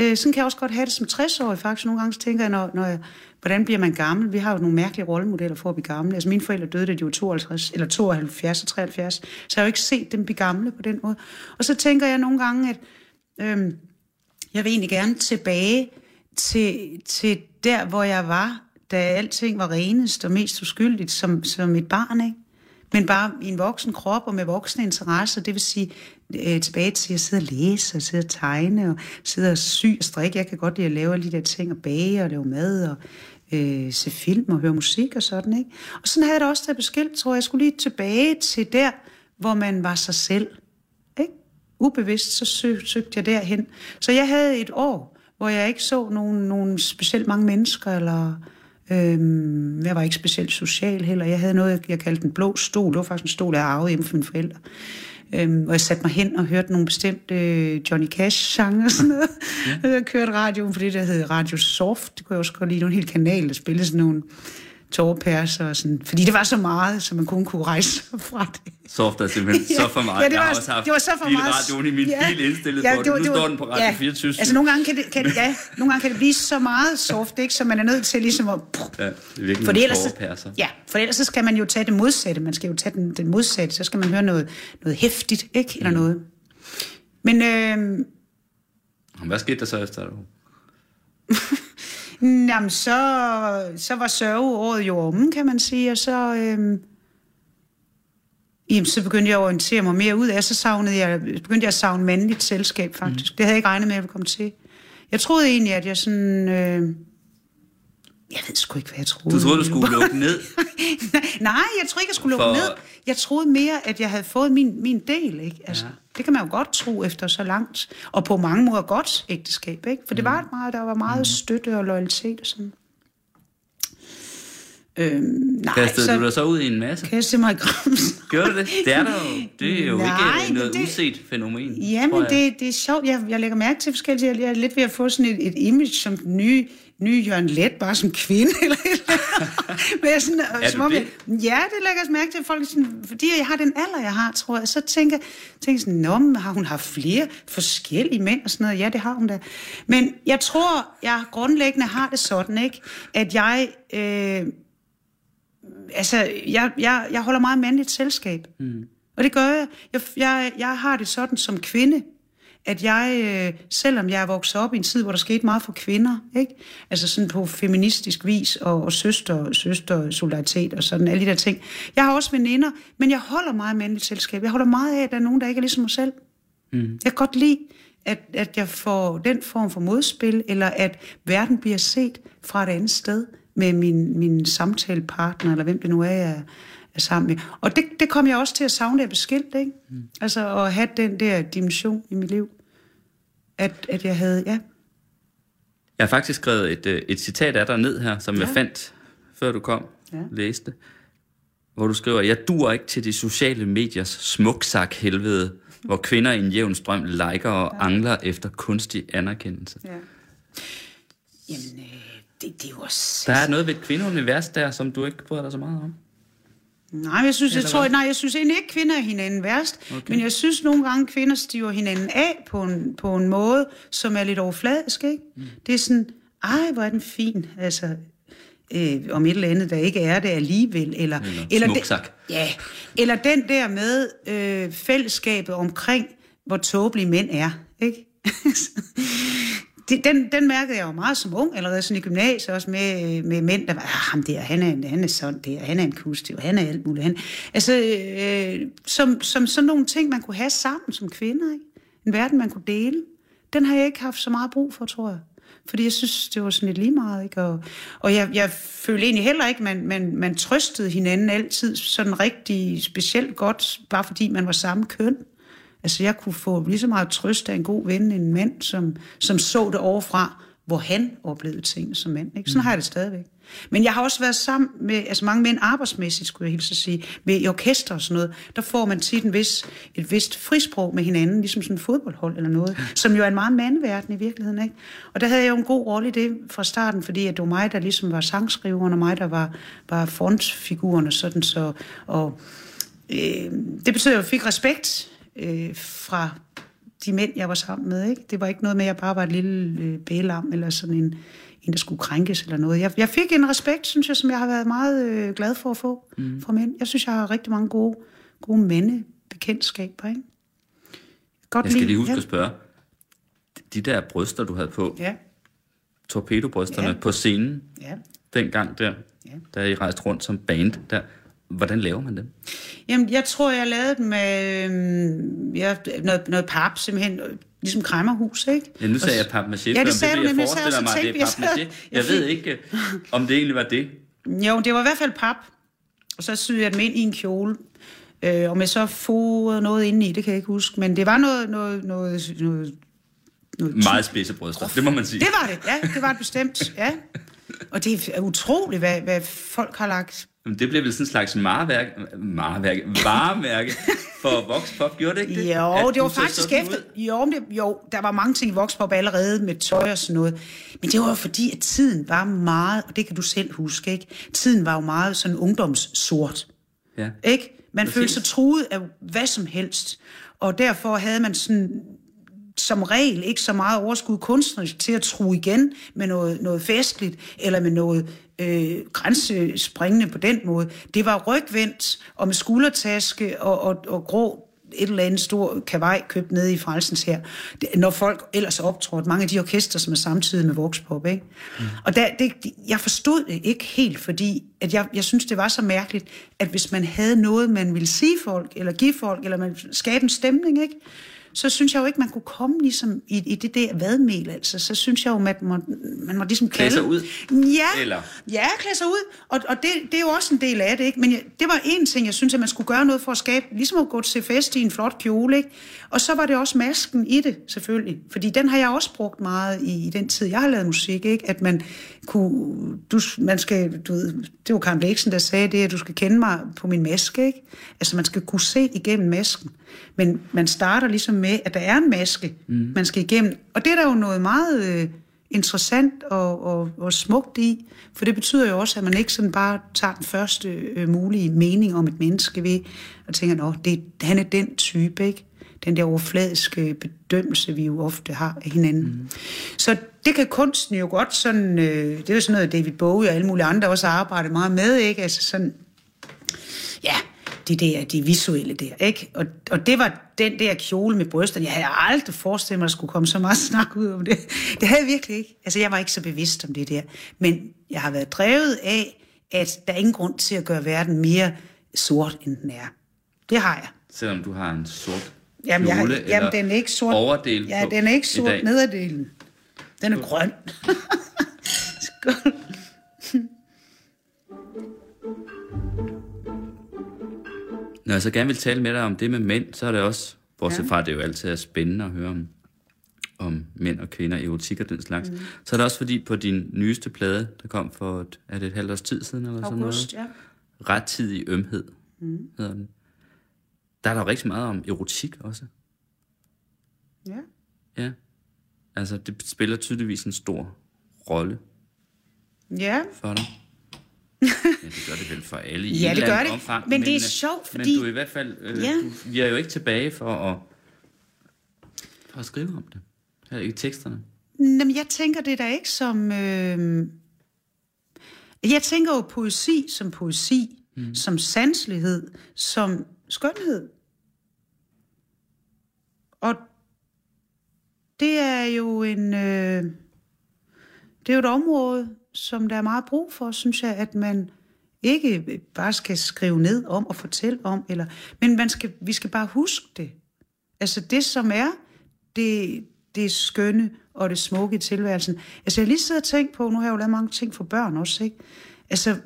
Øh, sådan kan jeg også godt have det som 60-årig faktisk. Nogle gange tænker jeg, når, når jeg, hvordan bliver man gammel? Vi har jo nogle mærkelige rollemodeller for at blive gamle. Altså mine forældre døde, da de var 52, eller 72 og 73, så jeg har jo ikke set dem blive gamle på den måde. Og så tænker jeg nogle gange, at øh, jeg vil egentlig gerne tilbage til, til der, hvor jeg var, da alting var renest og mest uskyldigt som, som et barn, ikke? Men bare i en voksen krop og med voksne interesser, det vil sige øh, tilbage til at sidde og læse og sidde og tegne og sidde og sy og strikke. Jeg kan godt lide at lave alle de der ting og bage og lave mad og øh, se film og høre musik og sådan, ikke? Og sådan havde jeg det også, da jeg tror jeg. Jeg skulle lige tilbage til der, hvor man var sig selv, ikke? Ubevidst, så søg, søgte jeg derhen. Så jeg havde et år, hvor jeg ikke så nogen, nogen specielt mange mennesker, eller øhm, jeg var ikke specielt social heller. Jeg havde noget, jeg kaldte en blå stol. Det var faktisk en stol, jeg arvede hjemme fra mine forældre. Øhm, hvor jeg satte mig hen og hørte nogle bestemte øh, Johnny Cash-sange og sådan noget. Ja. Jeg kørte radioen på det, der hed Radio Soft. Det kunne jeg også godt lide. Det var en hel kanal, der spillede sådan nogle tårpærser og sådan. Fordi det var så meget, så man kun kunne rejse sig fra det. Soft er simpelthen Ja, så for meget. ja, det jeg var- har også haft det var så for meget. bilradioen i min Ja. bil indstillet Ja, på det det. var- Nu det var- står den på Radio ja. 24. Altså nogle gange kan det, kan, ja, nogle gange kan det blive så meget soft, ikke? så man er nødt til ligesom at... Ja, det er virkelig For nogle ellers, tårepærser. ja, for ellers så skal man jo tage det modsatte. Man skal jo tage den, den modsatte. Så skal man høre noget, noget hæftigt, ikke? Eller Mm. noget. Men øh, Hvad skete der så efter det? Jamen, så, så var sørgeåret jo omme, kan man sige, og så, øhm, jamen, så begyndte jeg at orientere mig mere ud af, så savnede jeg, begyndte jeg at savne mandligt selskab, faktisk. Mm. Det havde jeg ikke regnet med, at jeg ville komme til. Jeg troede egentlig, at jeg sådan... Øh, jeg ved sgu ikke, hvad jeg troede. Du troede, du skulle lukke ned? Nej, jeg tror ikke, jeg skulle lukke For- ned. Jeg troede mere, at jeg havde fået min, min del. Ikke? Altså, Ja. Det kan man jo godt tro efter så langt. Og på mange måder godt ægteskab. Ikke? For det var et meget, der var meget støtte og loyalitet og sådan. Øhm, nej, Kastede så du dig så ud i en masse? kastede mig i grumsen. Gjorde du det? Det er, der jo, det er jo Nej, ikke noget det- uset fænomen. Jamen, det, det er sjovt. Jeg, jeg lægger mærke til forskellige. Jeg er lidt ved at få sådan et, et image som den nye, nye Jørgen Let, bare som kvinde. Eller, eller. Men jeg sådan, Er som du om det? Jeg, ja, det lægger jeg mærke til. at Folk sådan, fordi jeg har den alder, jeg har, tror jeg. Så tænker tænker jeg sådan, Nå, men har hun haft flere forskellige mænd og sådan noget? Ja, det har hun da. Men jeg tror, jeg grundlæggende har det sådan, ikke? At jeg... Øh, altså, jeg, jeg, jeg holder meget mandligt selskab. Mm. Og det gør jeg. jeg. Jeg jeg har det sådan som kvinde, at jeg, øh, selvom jeg er vokset op i en tid, hvor der skete meget for kvinder, ikke? altså sådan på feministisk vis, og, og søster, søster solidaritet og sådan, alle de der ting. Jeg har også veninder, men jeg holder meget mandligt selskab. Jeg holder meget af, at der er nogen, der ikke er ligesom mig selv. Mm. Jeg kan godt lide, at, at jeg får den form for modspil, eller at verden bliver set fra et andet sted med min, min samtalepartner, eller hvem det nu er, jeg er sammen med. Og det, det kom jeg også til at savne, da jeg blev skilt, ikke? Mm. Altså at have den der dimension i mit liv. At, at jeg havde, ja. Jeg har faktisk skrevet et, øh, et citat af dig ned her, som ja. jeg fandt, før du kom. Ja. læste. Hvor du skriver, jeg dur ikke til de sociale mediers smuksak helvede, hvor kvinder i en jævn strøm liker og ja. angler efter kunstig anerkendelse. ja. Jamen, øh, det, det er jo også... Der er noget ved et kvindeunivers der, som du ikke bryder dig så meget om. Nej, jeg synes, jeg Eller tror, hvad? nej, jeg synes egentlig ikke, kvinder er hinanden værst. Okay. Men jeg synes nogle gange, kvinder stiver hinanden af på en, på en måde, som er lidt overfladisk, ikke? Mm. Det er sådan, ej, hvor er den fin, altså, øh, om et eller andet, der ikke er det alligevel. Eller, Eller det, smuksak. ja, eller den der med øh, fællesskabet omkring, hvor tåbelige mænd er, ikke? det, den, den mærkede jeg jo meget som ung, allerede sådan i gymnasiet, også med, med mænd, der var, ah, ham der, han er, en- han er sådan der, han er en kustiv, han er alt muligt. Han, altså, øh, som, som sådan nogle ting, man kunne have sammen som kvinder, ikke? En verden, man kunne dele. Den har jeg ikke haft så meget brug for, tror jeg. Fordi jeg synes, det var sådan lidt lige meget, ikke? Og, og jeg, jeg følte egentlig heller ikke, man, man, man trøstede hinanden altid sådan rigtig specielt godt, bare fordi man var samme køn. Altså, jeg kunne få lige så meget trøst af en god ven en mand, som, som så det overfra, hvor han oplevede ting som mand. Ikke? Sådan har jeg det stadigvæk. Men jeg har også været sammen med altså mange mænd arbejdsmæssigt, skulle jeg hilse at sige, med i orkester og sådan noget. Der får man tit en vis, et vist frisprog med hinanden, ligesom sådan en fodboldhold eller noget, som jo er en meget mandverden i virkeligheden. Ikke? Og der havde jeg jo en god rolle i det fra starten, fordi at det var mig, der ligesom var sangskriveren, og mig, der var, var frontfiguren og sådan så. Og, øh, det betød, at jeg fik respekt øh, fra de mænd, jeg var sammen med. Ikke? Det var ikke noget med, at jeg bare var et lille øh, bælam, eller sådan en, en, der skulle krænkes eller noget. Jeg, jeg fik en respekt, synes jeg, som jeg har været meget øh, glad for at få mm. fra mænd. Jeg synes, jeg har rigtig mange gode, gode mændebekendtskaber. Ikke? Godt Jeg skal lide- lige huske ja. at spørge. De der bryster, du havde på, Ja, torpedobrysterne Ja. på scenen, ja. dengang der, Ja. da I rejste rundt som band, der, hvordan laver man dem? Jamen, jeg tror, jeg lavede dem med øh, ja, noget, noget pap, simpelthen, ligesom kræmmerhus, ikke? Ja, nu sagde Og- jeg papmaché, Ja, ja, det sagde det du nemlig. Jeg forestiller mig, og det er tænkte, jeg jeg Jeg ved ikke, om det egentlig var det. Jo, det var i hvert fald pap. Og så syede jeg dem ind i en kjole. Øh, om jeg så fodrede noget inde i, det kan jeg ikke huske. Men det var noget... noget, noget, noget, noget Meget spidse bryster, det må man sige. Det var det, ja. Det var det bestemt, ja. Og det er utroligt, hvad, hvad folk har lagt... Men det blev vel sådan en slags mareværk, mareværk, varemærke for Voxpop, gjorde det ikke det? Jo, At det var faktisk efter... Jo, det, jo, der var mange ting i Voxpop allerede med tøj og sådan noget. Men det var fordi, at tiden var meget, og det kan du selv huske, ikke? Tiden var jo meget sådan ungdomssort. Ja. Ikke? Man Præcis. følte sig truet af hvad som helst. Og derfor havde man sådan som regel ikke så meget overskud kunstnerisk til at true igen med noget, noget festligt, eller med noget øh, grænsespringende på den måde. Det var rygvendt, og med skuldertaske, og, og, og grå et eller andet stor kavaj købt nede i Frelsens her, når folk ellers optrådte, mange af de orkester, som er samtidig med Voxpop, ikke? Mm. Og der, det, jeg forstod det ikke helt, fordi at jeg, jeg synes, det var så mærkeligt, at hvis man havde noget, man ville sige folk, eller give folk, eller man skabe en stemning, ikke? Så synes jeg jo ikke, man kunne komme ligesom i, i det der vadmel, altså. Så synes jeg jo, at man, man må ligesom kalde... Klæde ud? Ja, Eller? ja klæde sig ud. Og, og det, det er jo også en del af det, ikke? Men jeg, det var en ting, jeg synes, at man skulle gøre noget for at skabe, ligesom at gå til fest i en flot kjole, ikke? Og så var det også masken i det, selvfølgelig. Fordi den har jeg også brugt meget i, i den tid, jeg har lavet musik, ikke? At man kunne... Du, man skal, du ved, det var Karen Bliksen, der sagde det, at du skal kende mig på min maske, ikke? Altså, man skal kunne se igennem masken. Men man starter ligesom med, at der er en maske, mm. man skal igennem. Og det er der jo noget meget øh, interessant og, og, og smukt i, for det betyder jo også, at man ikke sådan bare tager den første øh, mulige mening om et menneske ved, og tænker, at det, han er den type, ikke? Den der overfladiske bedømmelse, vi jo ofte har af hinanden. Mm. Så det kan kunsten jo godt sådan, øh, det er jo sådan noget, David Bowie og alle mulige andre også har arbejdet meget med, ikke? Altså sådan, ja, det der, de visuelle der, ikke? Og, og det var den der kjole med brysterne. Jeg havde aldrig forestillet mig, at der skulle komme så meget snak ud om det. Det havde jeg virkelig ikke. Altså, jeg var ikke så bevidst om det der. Men jeg har været drevet af, at der er ingen grund til at gøre verden mere sort, end den er. Det har jeg. Selvom du har en sort Jamen, jeg, kjole jamen den er ikke sort. overdel Ja, den er ikke sort nederdelen. Den er grøn. Skål. Når jeg så gerne vil tale med dig om det med mænd, så er det også, bortset Ja. fra at det jo altid er spændende at høre om, om mænd og kvinder, erotik og den slags, mm. så er det også fordi på din nyeste plade, der kom for, et, er det et halvt års tid siden eller August, sådan ja. noget? Rettidig ømhed, mm. hedder den. Der er der jo rigtig meget om erotik også. Ja. Ja. Altså, det spiller tydeligvis en stor rolle Ja, for dig. ja, det gør det vel for alle i Ja, et det eller gør det. omfang. Men det er øh, sjovt, fordi- Men du er i hvert fald... Øh, Ja. du, vi er jo ikke tilbage for at, for at skrive om det. Her i teksterne. Jamen, jeg tænker det da ikke som... Øh... Jeg tænker jo poesi som poesi, mm. som sanselighed, som skønhed. Og det er jo en... Øh... Det er jo et område, som der er meget brug for, synes jeg, at man ikke bare skal skrive ned om og fortælle om, eller, men man skal, vi skal bare huske det. Altså det, som er det, det skønne og det smukke i tilværelsen. Altså jeg har lige siddet og tænkt på, nu har jeg jo lavet mange ting for børn også, ikke? Altså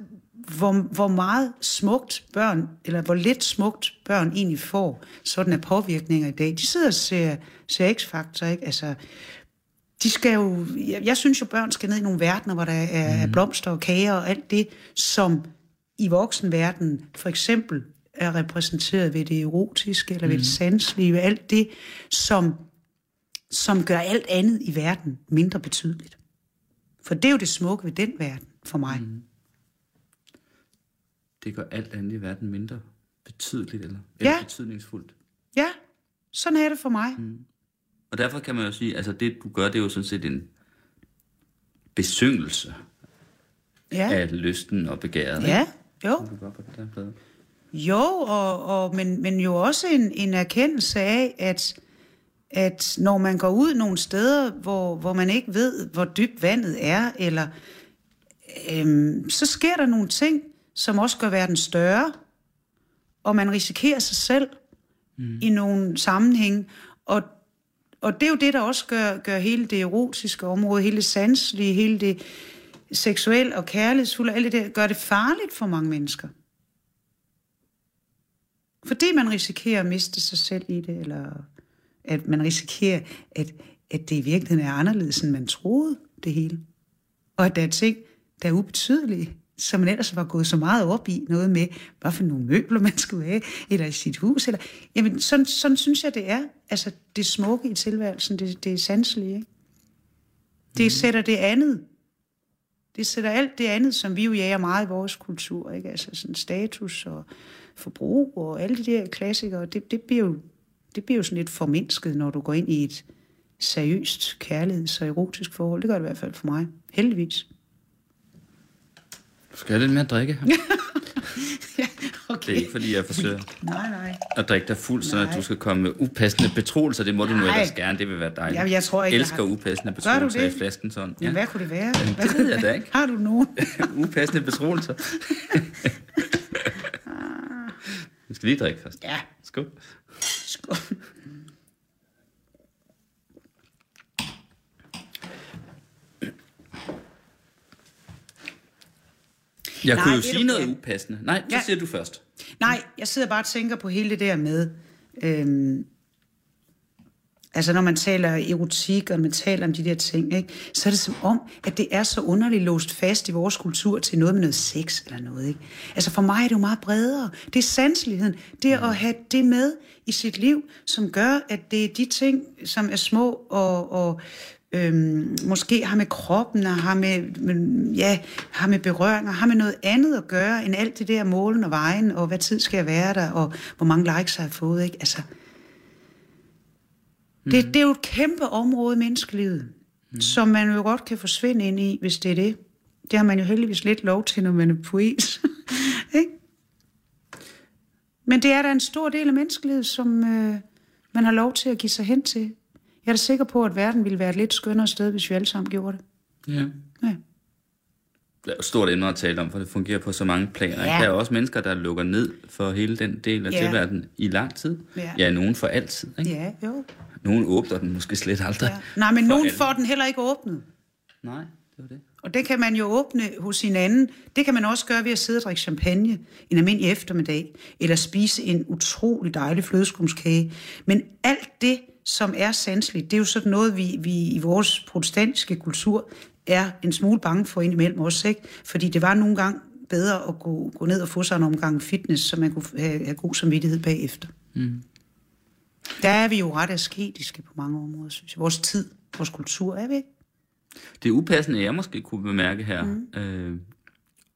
hvor, hvor meget smukt børn, eller hvor lidt smukt børn egentlig får, sådan er påvirkninger i dag. De sidder og ser, ser X-Factor, ikke? Altså, de skal jo, jeg, jeg synes jo, børn skal ned i nogle verdener, hvor der er mm. blomster og kager og alt det, som i voksenverdenen for eksempel er repræsenteret ved det erotiske, eller mm. ved det sanselige, ved alt det, som, som gør alt andet i verden mindre betydeligt. For det er jo det smukke ved den verden, for mig. Mm. Det gør alt andet i verden mindre betydeligt eller, eller Ja. betydningsfuldt. Ja, sådan er det for mig. Mm. Og derfor kan man jo sige, altså det du gør, det er jo sådan set en besyngelse Ja. af lysten og begæret. ja, jo. ikke? Du gør på den der plade. Jo, og, og, men, men jo også en, en erkendelse af, at, at når man går ud nogle steder, hvor, hvor man ikke ved, hvor dybt vandet er, eller øhm, så sker der nogle ting, som også gør verden større, og man risikerer sig selv mm. i nogle sammenhæng. Og, og det er jo det, der også gør, gør hele det erotiske område, hele det sanselige, hele det seksuelle og kærlighedsfulde, alt det der, gør det farligt for mange mennesker. Fordi man risikerer at miste sig selv i det, eller at man risikerer, at, at det i virkeligheden er anderledes, end man troede det hele. Og at der er ting, der er ubetydelige, som man ellers var gået så meget op i, noget med, hvad for nogle møbler man skulle have, eller i sit hus. Eller, jamen, sådan, sådan synes jeg, det er. Altså, det smukke i tilværelsen, det, det er sanselige, ikke? Det mm. sætter det andet. Det sætter alt det andet, som vi jo jager meget i vores kultur, ikke? Altså sådan status og forbrug og alle de der klassikere, det, det, bliver jo, det bliver jo sådan lidt formindsket, når du går ind i et seriøst kærligheds- og erotisk forhold. Det gør det i hvert fald for mig. Heldigvis. Skal have lidt mere at drikke ja, okay. Det er ikke, fordi jeg forsøger Nej, nej. at drikke dig fuld, så Nej. du skal komme med upassende betroelser. Det må du nu Nej. ellers gerne. Det vil være dejligt. Jamen, jeg tror ikke, jeg jeg elsker har- upassende betroelser i flasken sådan. Ja. Hvad kunne det være? Jamen, det ved jeg da ikke. Har du nogen? upassende betroelser. Vi skal lige drikke først. Ja. Skål. Skål. Jeg Nej, kunne jo sige du noget kan. upassende. Nej, så Ja. siger du først. Nej, jeg sidder bare og tænker på hele det der med, øhm, altså når man taler erotik, og man taler om de der ting, ikke, så er det som om, at det er så underligt låst fast i vores kultur til noget med noget sex eller noget. Ikke? Altså for mig er det jo meget bredere. Det er sanseligheden. Det er at have det med i sit liv, som gør, at det er de ting, som er små og, og øhm, måske har med kroppen og har med, med, ja, har med berøring og har med noget andet at gøre, end alt det der målen og vejen, og hvad tid skal jeg være der, og hvor mange likes har jeg fået. Ikke? Altså, det, det er jo et kæmpe område i menneskelivet, mm. som man jo godt kan forsvinde ind i, hvis det er det. Det har man jo heldigvis lidt lov til, når man er poet. Ikke? Men det er da en stor del af menneskelivet, som øh, man har lov til at give sig hen til. Jeg er da sikker på, at verden ville være et lidt skønnere sted, hvis vi alle sammen gjorde det. Ja. Ja. Det er jo stort emne at tale om, for det fungerer på så mange planer. Ja. Der er også mennesker, der lukker ned for hele den del af Ja. tilværelden i lang tid. Ja. ja nogen for altid. Ikke? Ja, jo. Nogen åbner den måske slet aldrig. Ja. Nej, men nogen får den heller ikke åbnet. Nej, det var det. Og det kan man jo åbne hos hinanden. Det kan man også gøre ved at sidde og drikke champagne en almindelig eftermiddag, eller spise en utrolig dejlig flødeskumskage. Men alt det, som er sanseligt, det er jo sådan noget, vi, vi i vores protestantiske kultur er en smule bange for indimellem også, ikke? Fordi det var nogle gange bedre at gå, gå ned og få sig en omgang fitness, så man kunne have, have god samvittighed bagefter. Mm. Der er vi jo ret asketiske på mange områder, synes jeg. Vores tid, vores kultur, er vi ikke? Det upassende, jeg måske kunne bemærke her, mm. øh,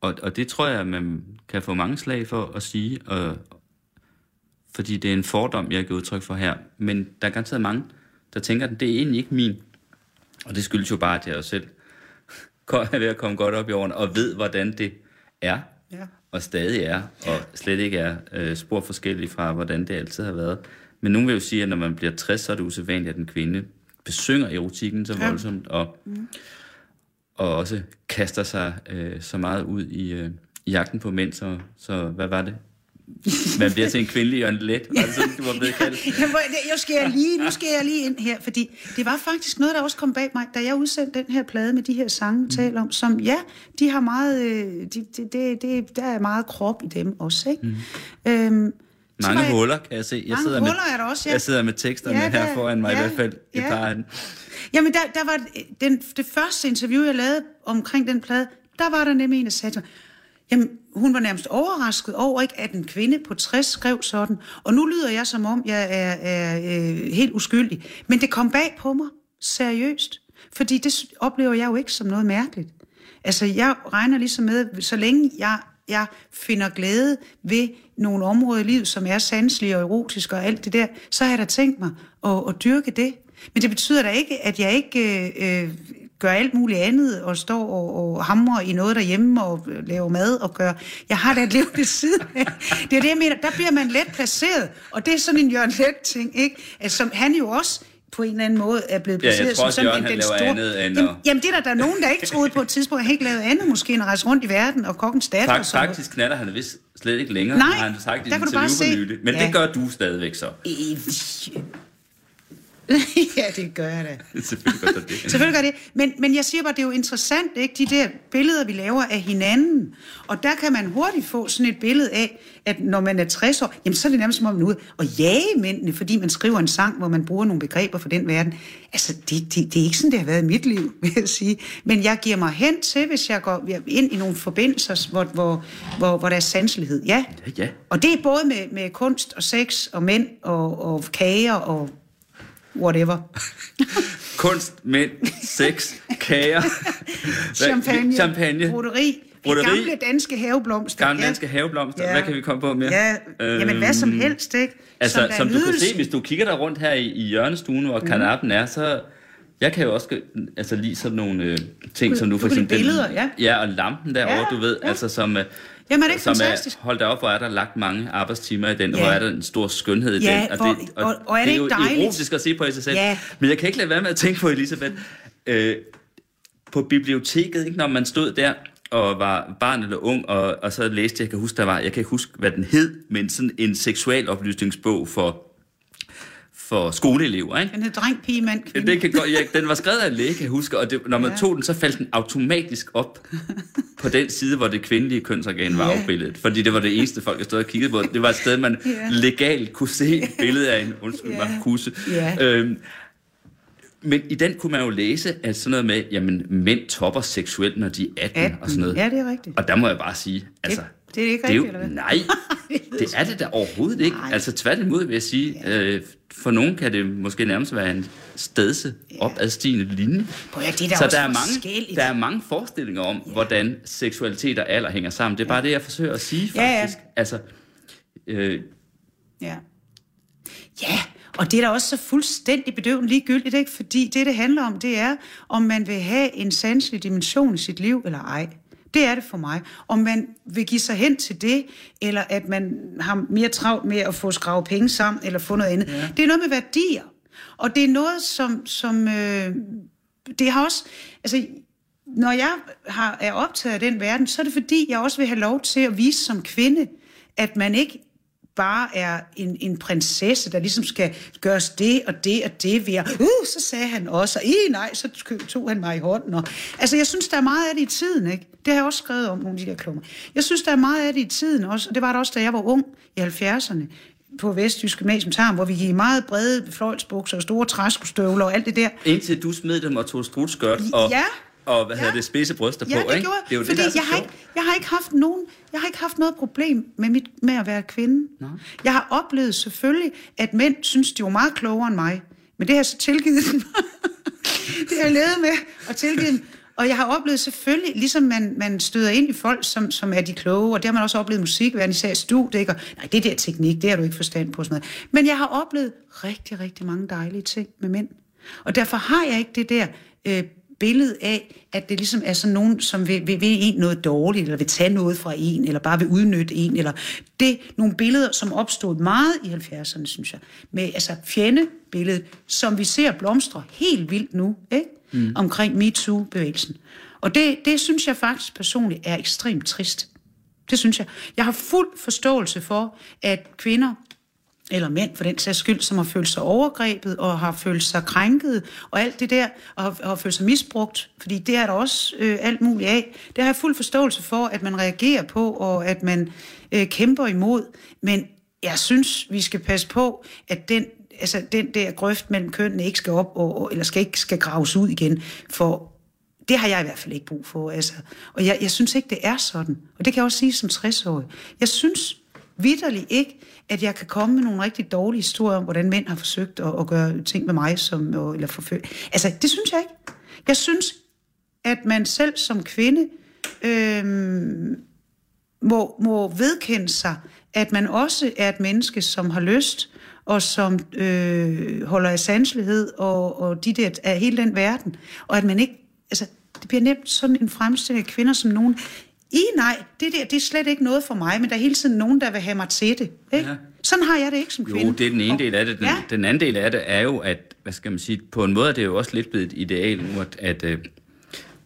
og, og det tror jeg, man kan få mange slag for at sige, og, fordi det er en fordom, jeg giver udtryk for her. Men der er garanteret mange, der tænker, at det er egentlig ikke min. Og det skyldes jo bare, at jeg selv er ved at komme godt op i årene, og ved, hvordan det er, Ja. og stadig er, og slet ikke er øh, spor forskelligt fra, hvordan det altid har været. Men nogen vil jo sige, at når man bliver 60, så er det usædvanligt, at en kvinde besynger erotikken så voldsomt, og, mm. og også kaster sig øh, så meget ud i, øh, i jagten på mænd, så, så hvad var det? Man bliver til en kvindelig åndelet, var det sådan, du var blevet kaldt? Jamen, jeg skal jeg lige, nu skal jeg lige ind her, fordi det var faktisk noget, der også kom bag mig, da jeg udsendte den her plade med de her sange, vi taler om, som ja, de har meget, øh, de, det, det, det, der er meget krop i dem også, ikke? Mm. Øhm, Mange jeg- huller, kan jeg se. Jeg Mange sidder huller med, er der også, ja. Jeg sidder med teksterne Ja, ja, her der- foran mig, ja, i hvert fald et ja. par af dem. Jamen, der, der var den, det første interview, jeg lavede omkring den plade, der var der nemlig en, der sagde mig, jamen, hun var nærmest overrasket over, ikke, at en kvinde på 60 skrev sådan. Og nu lyder jeg, som om jeg er, er øh, helt uskyldig. Men det kom bag på mig, seriøst. Fordi det oplever jeg jo ikke som noget mærkeligt. Altså, jeg regner ligesom med, så længe jeg, jeg finder glæde ved nogle områder i livet, som er sanselige og erotiske og alt det der, så har jeg da tænkt mig at, at dyrke det. Men det betyder da ikke, at jeg ikke øh, øh, gør alt muligt andet og står og, og hamrer i noget derhjemme og øh, laver mad og gør... Jeg har da et liv ved siden af. Det er det, jeg mener. Der bliver man let placeret. Og det er sådan en Jørgen Let ting, ikke? Altså, som han jo også på en eller anden måde er blevet Ja, jeg placeret tror som sådan Jørgen, en, han den store... andet end jamen, at- jamen, det er der, der er nogen, der ikke troede på et tidspunkt. Han har ikke lavet andet måske end at rejse rundt i verden og kokkens datter. Fakt, noget. faktisk knatter han vist slet ikke længere, Nej, har han sagt i der kan du bare se. nylig. Men Ja. det gør du stadigvæk så. ja, det gør jeg da. Selvfølgelig gør det. Selvfølgelig gør det. Men, men jeg siger bare, det er jo interessant, ikke? De der billeder, vi laver af hinanden. Og der kan man hurtigt få sådan et billede af, at når man er 60 år, jamen så er det nærmest som om man er ude og jage mændene, fordi man skriver en sang, hvor man bruger nogle begreber for den verden. Altså, det, det, det er ikke sådan, det har været i mit liv, vil jeg sige. Men jeg giver mig hen til, hvis jeg går ind i nogle forbindelser, hvor, hvor, hvor, hvor der er sanselighed. Ja. Ja, ja. Og det er både med, med kunst og sex og mænd og, og kager og whatever. Kunst, mænd, sex, kager. Champagne, Champagne. broderi, Broderi. gamle danske haveblomster. Gamle danske haveblomster. Ja. Hvad kan vi komme på mere? Ja, jamen hvad som Øhm, helst, ikke? Altså, er som, du kan se, hvis du kigger der rundt her i, i hjørnestuen, hvor kanappen er, så... Jeg kan jo også altså, lide sådan nogle øh, ting, som du du for eksempel... billeder, ja. Ja, og lampen derovre, Ja, du ved, ja. altså som... Øh, Jamen, er det ikke som fantastisk? Er, hold da op, hvor er der lagt mange arbejdstimer i den, Ja. hvor er der en stor skønhed i Ja, den. hvor- og- og er det det er jo dejligt? erotisk at se på i sig selv. Ja. Men jeg kan ikke lade være med at tænke på, Elisabeth, øh, på biblioteket, ikke, når man stod der og var barn eller ung, og, og så læste jeg, jeg kan huske, der var, jeg kan ikke huske, hvad den hed, men sådan en seksualoplysningsbog for, for skoleelever, ikke? Den hed dreng, pige, mand, kvinde. Det kan godt, ja, den var skrevet af en læge, kan jeg huske, og det, når man Ja. tog den, så faldt den automatisk op på den side, hvor det kvindelige kønsorgan var Ja. afbildet. Fordi det var det eneste, folk stod og kiggede på. Det var et sted, man Ja. legalt kunne se et billede af en, undskyld Ja. mig, kusse. Ja. Øhm, men i den kunne man jo læse, at sådan noget med, jamen, mænd topper seksuelt, når de er 18, 18. og sådan noget. Ja, det er rigtigt. Og der må jeg bare sige, altså... det er ikke rigtigt, eller hvad? Nej, det er det da overhovedet ikke. Nej. Altså tværtimod vil jeg sige, øh, for nogen kan det måske nærmest være en stedse opadstigende linje. Prøv at, det er da Så der er, mange, der er mange forestillinger om, hvordan seksualitet og alder hænger sammen. Det er bare det, jeg forsøger at sige Ja, ja. faktisk. Altså, øh, Ja. Ja, og det er da også så fuldstændig bedøvende ligegyldigt, ikke? Fordi det, det handler om, det er, om man vil have en sanselig dimension i sit liv eller ej. Det er det for mig. Om man vil give sig hen til det, eller at man har mere travlt med at få skravet penge sammen, eller få noget andet. Ja. Det er noget med værdier. Og det er noget, som... som øh, det har også... Altså, når jeg har, er optaget af den verden, så er det fordi, jeg også vil have lov til at vise som kvinde, at man ikke bare er en, en prinsesse, der ligesom skal gøres det og det og det ved at, uh, så sagde han også, og i nej, så tog han mig i hånden. Og, altså, jeg synes, der er meget af det i tiden, ikke? Det har jeg også skrevet om, nogle af de der klummer. Jeg synes, der er meget af det i tiden også, og det var der også, da jeg var ung i 70'erne på Vestjysk Gymnasium Tarm, hvor vi gik i meget brede fløjtsbukser og store træskostøvler og alt det der. indtil du smed dem og tog strutskørt og, Ja. Og hvad Ja. hedder det, spidse bryster Ja, på, det ikke? gjorde det er jo fordi det, der er jeg, har ikke, jeg har ikke haft nogen, jeg har ikke haft noget problem med, mit, med at være kvinde. Nå. Jeg har oplevet selvfølgelig, at mænd synes, de var meget klogere end mig. Men det har jeg så tilgivet dem. det har jeg levet med at tilgive dem. Og jeg har oplevet selvfølgelig, ligesom man, man støder ind i folk, som, som er de kloge, og det har man også oplevet i musikverden, især i studiet, ikke? Og, nej, det der teknik, det har du ikke forstand på sådan noget. Men jeg har oplevet rigtig, rigtig mange dejlige ting med mænd. Og derfor har jeg ikke det der øh, billede af, at det ligesom er sådan nogen, som vil, vil, vil en noget dårligt, eller vil tage noget fra en, eller bare vil udnytte en, eller det nogle billeder, som opstod meget i 70'erne, synes jeg, med altså fjendebilledet, som vi ser blomstre helt vildt nu, ikke? Mm. omkring MeToo-bevægelsen. Og det, det synes jeg faktisk personligt er ekstremt trist. Det synes jeg. Jeg har fuld forståelse for, at kvinder eller mænd for den sags skyld, som har følt sig overgrebet og har følt sig krænket og alt det der, og har, har følt sig misbrugt, fordi det er der også øh, alt muligt af. Det har jeg fuld forståelse for, at man reagerer på, og at man øh, kæmper imod. Men jeg synes, vi skal passe på, at den, altså, den der grøft mellem kønnene ikke skal op, og, og, eller skal ikke skal graves ud igen, for det har jeg i hvert fald ikke brug for. Altså. Og jeg, jeg synes ikke, det er sådan. Og det kan jeg også sige som 60-årig. Jeg synes vidderligt ikke, at jeg kan komme med nogle rigtig dårlige historier om, hvordan mænd har forsøgt at, at gøre ting med mig, som, og, eller forfølge. Altså, det synes jeg ikke. Jeg synes, at man selv som kvinde øh, må, må vedkende sig, at man også er et menneske, som har lyst, og som øh, holder af sanselighed, og, og de der, af hele den verden. Og at man ikke, altså, det bliver nemt sådan en fremstilling af kvinder som nogen, i nej, det der, det er slet ikke noget for mig, men der er hele tiden nogen, der vil have mig til det. Ikke? Ja. Sådan har jeg det ikke som kvinde. Jo, det er den ene del af det. Den, Ja. den anden del af det er jo, at, hvad skal man sige, på en måde er det jo også lidt blevet et ideal nu, at, at øh,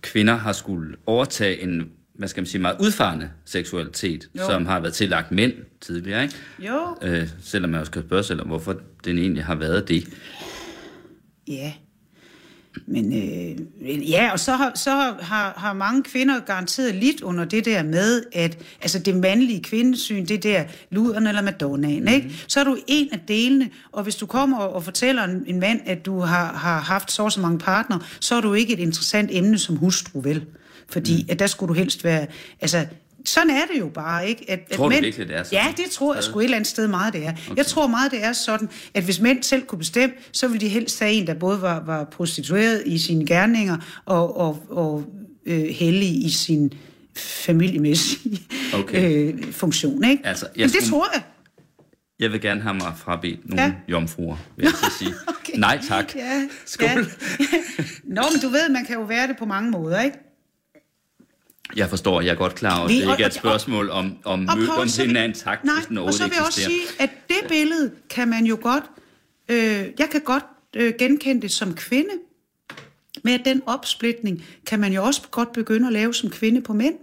kvinder har skulle overtage en, hvad skal man sige, meget udfarende seksualitet, Jo. som har været tillagt mænd tidligere, ikke? Jo, Øh, selvom man også kan spørge om, hvorfor den egentlig har været det. Ja. Men øh, ja, og så, har, så har, har, mange kvinder garanteret lidt under det der med, at altså det mandlige kvindesyn, det der luderen eller madonnaen, mm. ikke? Så er du en af delene, og hvis du kommer og, og fortæller en, en mand, at du har, har haft så og så mange partnere, så er du ikke et interessant emne som hustru, vel? Fordi mm. at der skulle du helst være, altså sådan er det jo bare, ikke? At, Tror at du mænd, virkelig, det er sådan? Ja, det tror jeg sgu et eller andet sted meget, det er. Okay. Jeg tror meget, det er sådan, at hvis mænd selv kunne bestemme, så ville de helst have en, der både var, var prostitueret i sine gerninger og, og, og øh, hellig i sin familiemæssige Okay. øh, funktion, ikke? Altså, jeg Men det skulle- tror jeg. Jeg vil gerne have mig frabedt nogle ja. jomfruer, vil jeg så sige. Okay. Nej tak. Ja, Skål. Ja. Nå, men du ved, man kan jo være det på mange måder, ikke? Jeg forstår, jeg er godt klar over, at det ikke er et spørgsmål om, om Og prøv om er intakt, Nej, hvis den og så vil jeg også sige, at det billede kan man jo godt... Øh, jeg kan godt øh, genkende det som kvinde. Med den opsplitning kan man jo også godt begynde at lave som kvinde på mænd.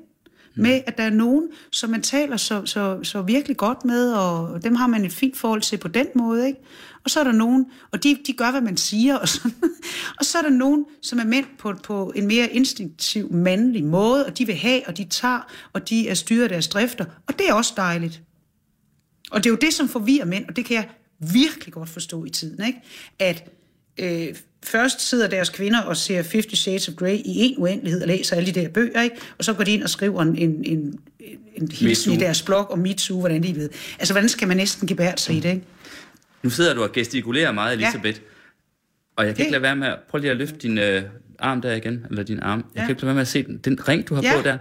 Med at der er nogen, som man taler så, så, så virkelig godt med, og dem har man et fint forhold til på den måde. Ikke? Og så er der nogen, og de, de gør, hvad man siger. Og, sådan. og så er der nogen, som er mænd på, på en mere instinktiv mandlig måde, og de vil have, og de tager, og de er styret af deres drifter. Og det er også dejligt. Og det er jo det, som forvirrer mænd, og det kan jeg virkelig godt forstå i tiden, ikke? At øh, først sidder deres kvinder og ser 50 Shades of Grey i en uendelighed og læser alle de der bøger, ikke? Og så går de ind og skriver en, en, en, en hilsen i deres blog om MeToo, hvordan de ved. Altså, hvordan skal man næsten gebære sig i det, ikke? Nu sidder du og gestikulerer meget, Elisabeth. Ja. Og jeg kan Det- ikke lade være med at... Prøv lige at løfte din øh, arm der igen, eller din arm. Jeg Ja. kan ikke lade være med at se den. Den ring, du har Ja. på der,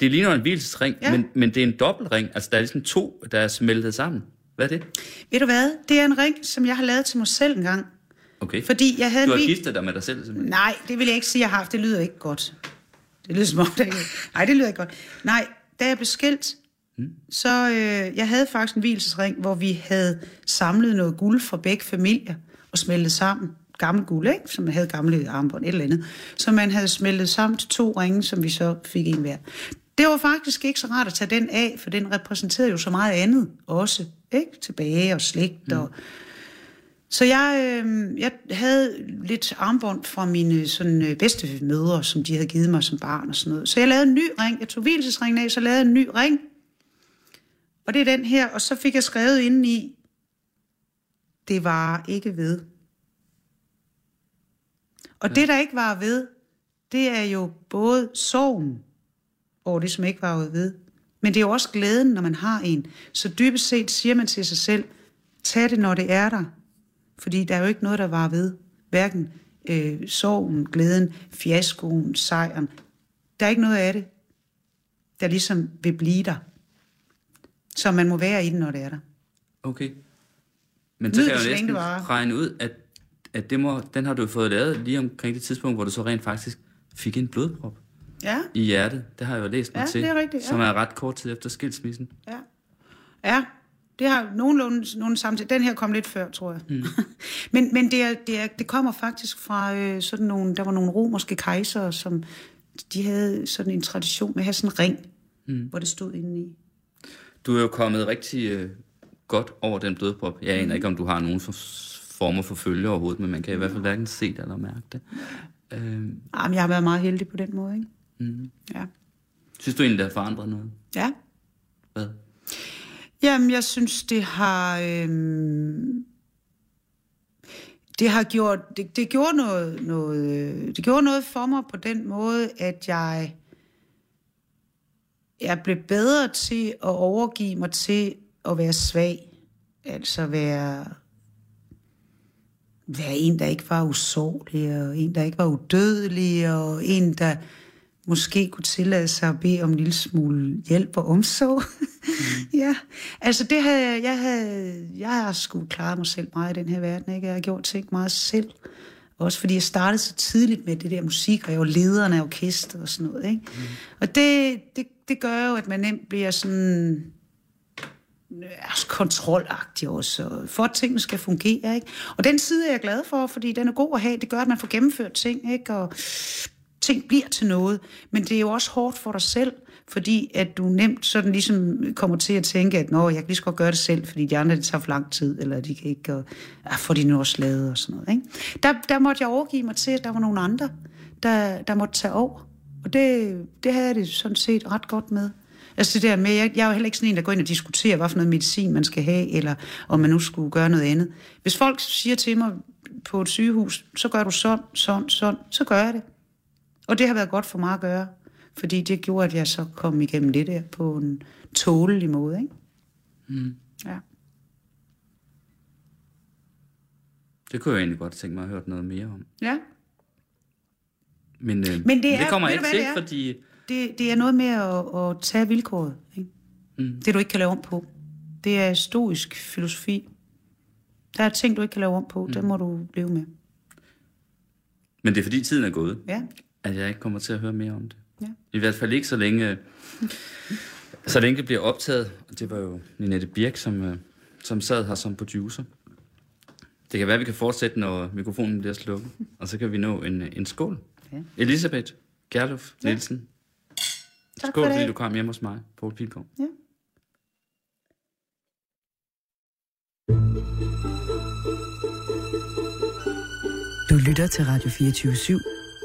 det ligner en hvilesesring, Ja. men, men det er en dobbeltring. Altså, der er ligesom to, der er smeltet sammen. Hvad er det? Ved du hvad? Det er en ring, som jeg har lavet til mig selv en gang. Okay. Fordi jeg havde Du en har vi- giftet dig med dig selv, simpelthen. Nej, det vil jeg ikke sige, jeg har haft. Det lyder ikke godt. Det lyder som om, det ikke... Nej, det lyder ikke godt. Nej, da jeg blev skilt, så øh, jeg havde faktisk en hvilesesring, hvor vi havde samlet noget guld fra begge familier og smeltet sammen. Gammel guld, ikke? Som man havde gamle armbånd, et eller andet. Så man havde smeltet sammen til to ringe, som vi så fik en hver. Det var faktisk ikke så rart at tage den af, for den repræsenterede jo så meget andet også. Ikke? Tilbage og slægt og... Så jeg, øh, jeg havde lidt armbånd fra mine sådan, øh, bedste mødre, som de havde givet mig som barn og sådan noget. Så jeg lavede en ny ring. Jeg tog hvilesesringen af, så lavede jeg en ny ring. Og det er den her, og så fik jeg skrevet indeni, det var ikke ved. Og det, der ikke var ved, det er jo både sorgen over det, som ikke var ved, men det er jo også glæden, når man har en. Så dybest set siger man til sig selv, tag det, når det er der. Fordi der er jo ikke noget, der var ved. Hverken øh, sorgen, glæden, fiaskoen, sejren. Der er ikke noget af det, der ligesom vil blive der. Så man må være i den, når det er der. Okay. Men så Nyd kan jeg jo næsten regne ud, at, at det må, den har du fået lavet lige omkring det tidspunkt, hvor du så rent faktisk fik en blodprop Ja, i hjertet. Det har jeg jo læst mig Ja, til. det er rigtigt, ja. Som er ret kort tid efter skilsmissen. ja. Ja, det har nogenlunde nogle samtidig. Den her kom lidt før, tror jeg. Mm. men men det, er, det, er, det kommer faktisk fra øh, sådan nogle, der var nogle romerske kejsere, som de havde sådan en tradition med at have sådan en ring, mm. hvor det stod indeni. Du er jo kommet rigtig øh, godt over den blodprop. Jeg Mm. aner ikke, om du har nogen for, former for følge overhovedet, men man kan i hvert fald hverken se det eller mærke det. Øh, Ah, men jeg har været meget heldig på den måde, ikke? mm. Ja. Synes du egentlig, det har forandret noget? Ja. Hvad? Jamen, jeg synes, det har... Øhm, det har gjort, det, det gjorde noget, noget, øh, det gjorde noget for mig på den måde, at jeg, jeg blev bedre til at overgive mig til at være svag. Altså være, være en, der ikke var usårlig, og en, der ikke var udødelig, og en, der måske kunne tillade sig at bede om en lille smule hjælp og omsorg. Mm. ja, altså det havde jeg, jeg, havde, jeg har sgu klaret mig selv meget i den her verden, ikke? Jeg har gjort ting meget selv. Også fordi jeg startede så tidligt med det der musik, og jeg var lederen af orkester og sådan noget, ikke? Mm. Og det, det, det gør jo, at man nemt bliver sådan altså kontrolagtig også, for at tingene skal fungere. Ikke? Og den side er jeg glad for, fordi den er god at have. Det gør, at man får gennemført ting, ikke? og ting bliver til noget. Men det er jo også hårdt for dig selv, fordi at du nemt sådan ligesom kommer til at tænke, at Nå, jeg kan lige så godt gøre det selv, fordi de andre, det tager for lang tid, eller de kan ikke, og ah, ja, får de nu også lavet og sådan noget. Ikke? Der, der måtte jeg overgive mig til, at der var nogle andre, der, der måtte tage over. Og det, det havde jeg det sådan set ret godt med. Altså det der med, jeg, jeg er jo heller ikke sådan en, der går ind og diskuterer, hvad for noget medicin man skal have, eller om man nu skulle gøre noget andet. Hvis folk siger til mig på et sygehus, så gør du sådan, sådan, sådan, så gør jeg det. Og det har været godt for mig at gøre, fordi det gjorde, at jeg så kom igennem det der på en tålelig måde, ikke? Mm. Ja. Det kunne jeg egentlig godt tænke mig at høre noget mere om. Ja, Men, øh, Men det er- det kommer ikke til, det er? fordi... det, det er noget med at, at tage vilkåret, ikke? Mm. Det du ikke kan lave om på. Det er stoisk filosofi. Der er ting, du ikke kan lave om på, mm. det må du leve med. Men det er fordi tiden er gået, Ja. At jeg ikke kommer til at høre mere om det. Ja. I hvert fald ikke så længe, så længe det bliver optaget. Og det var jo Ninette Birk, som, øh, som sad her som producer. Det kan være, at vi kan fortsætte, når mikrofonen bliver slukket. Og så kan vi nå en, en skål. Ja. Elisabeth Gerlof Nielsen. Tak skål, for fordi du kom hjem hos mig, Poul Pilgaard. Ja. Du lytter til Radio 24 /7.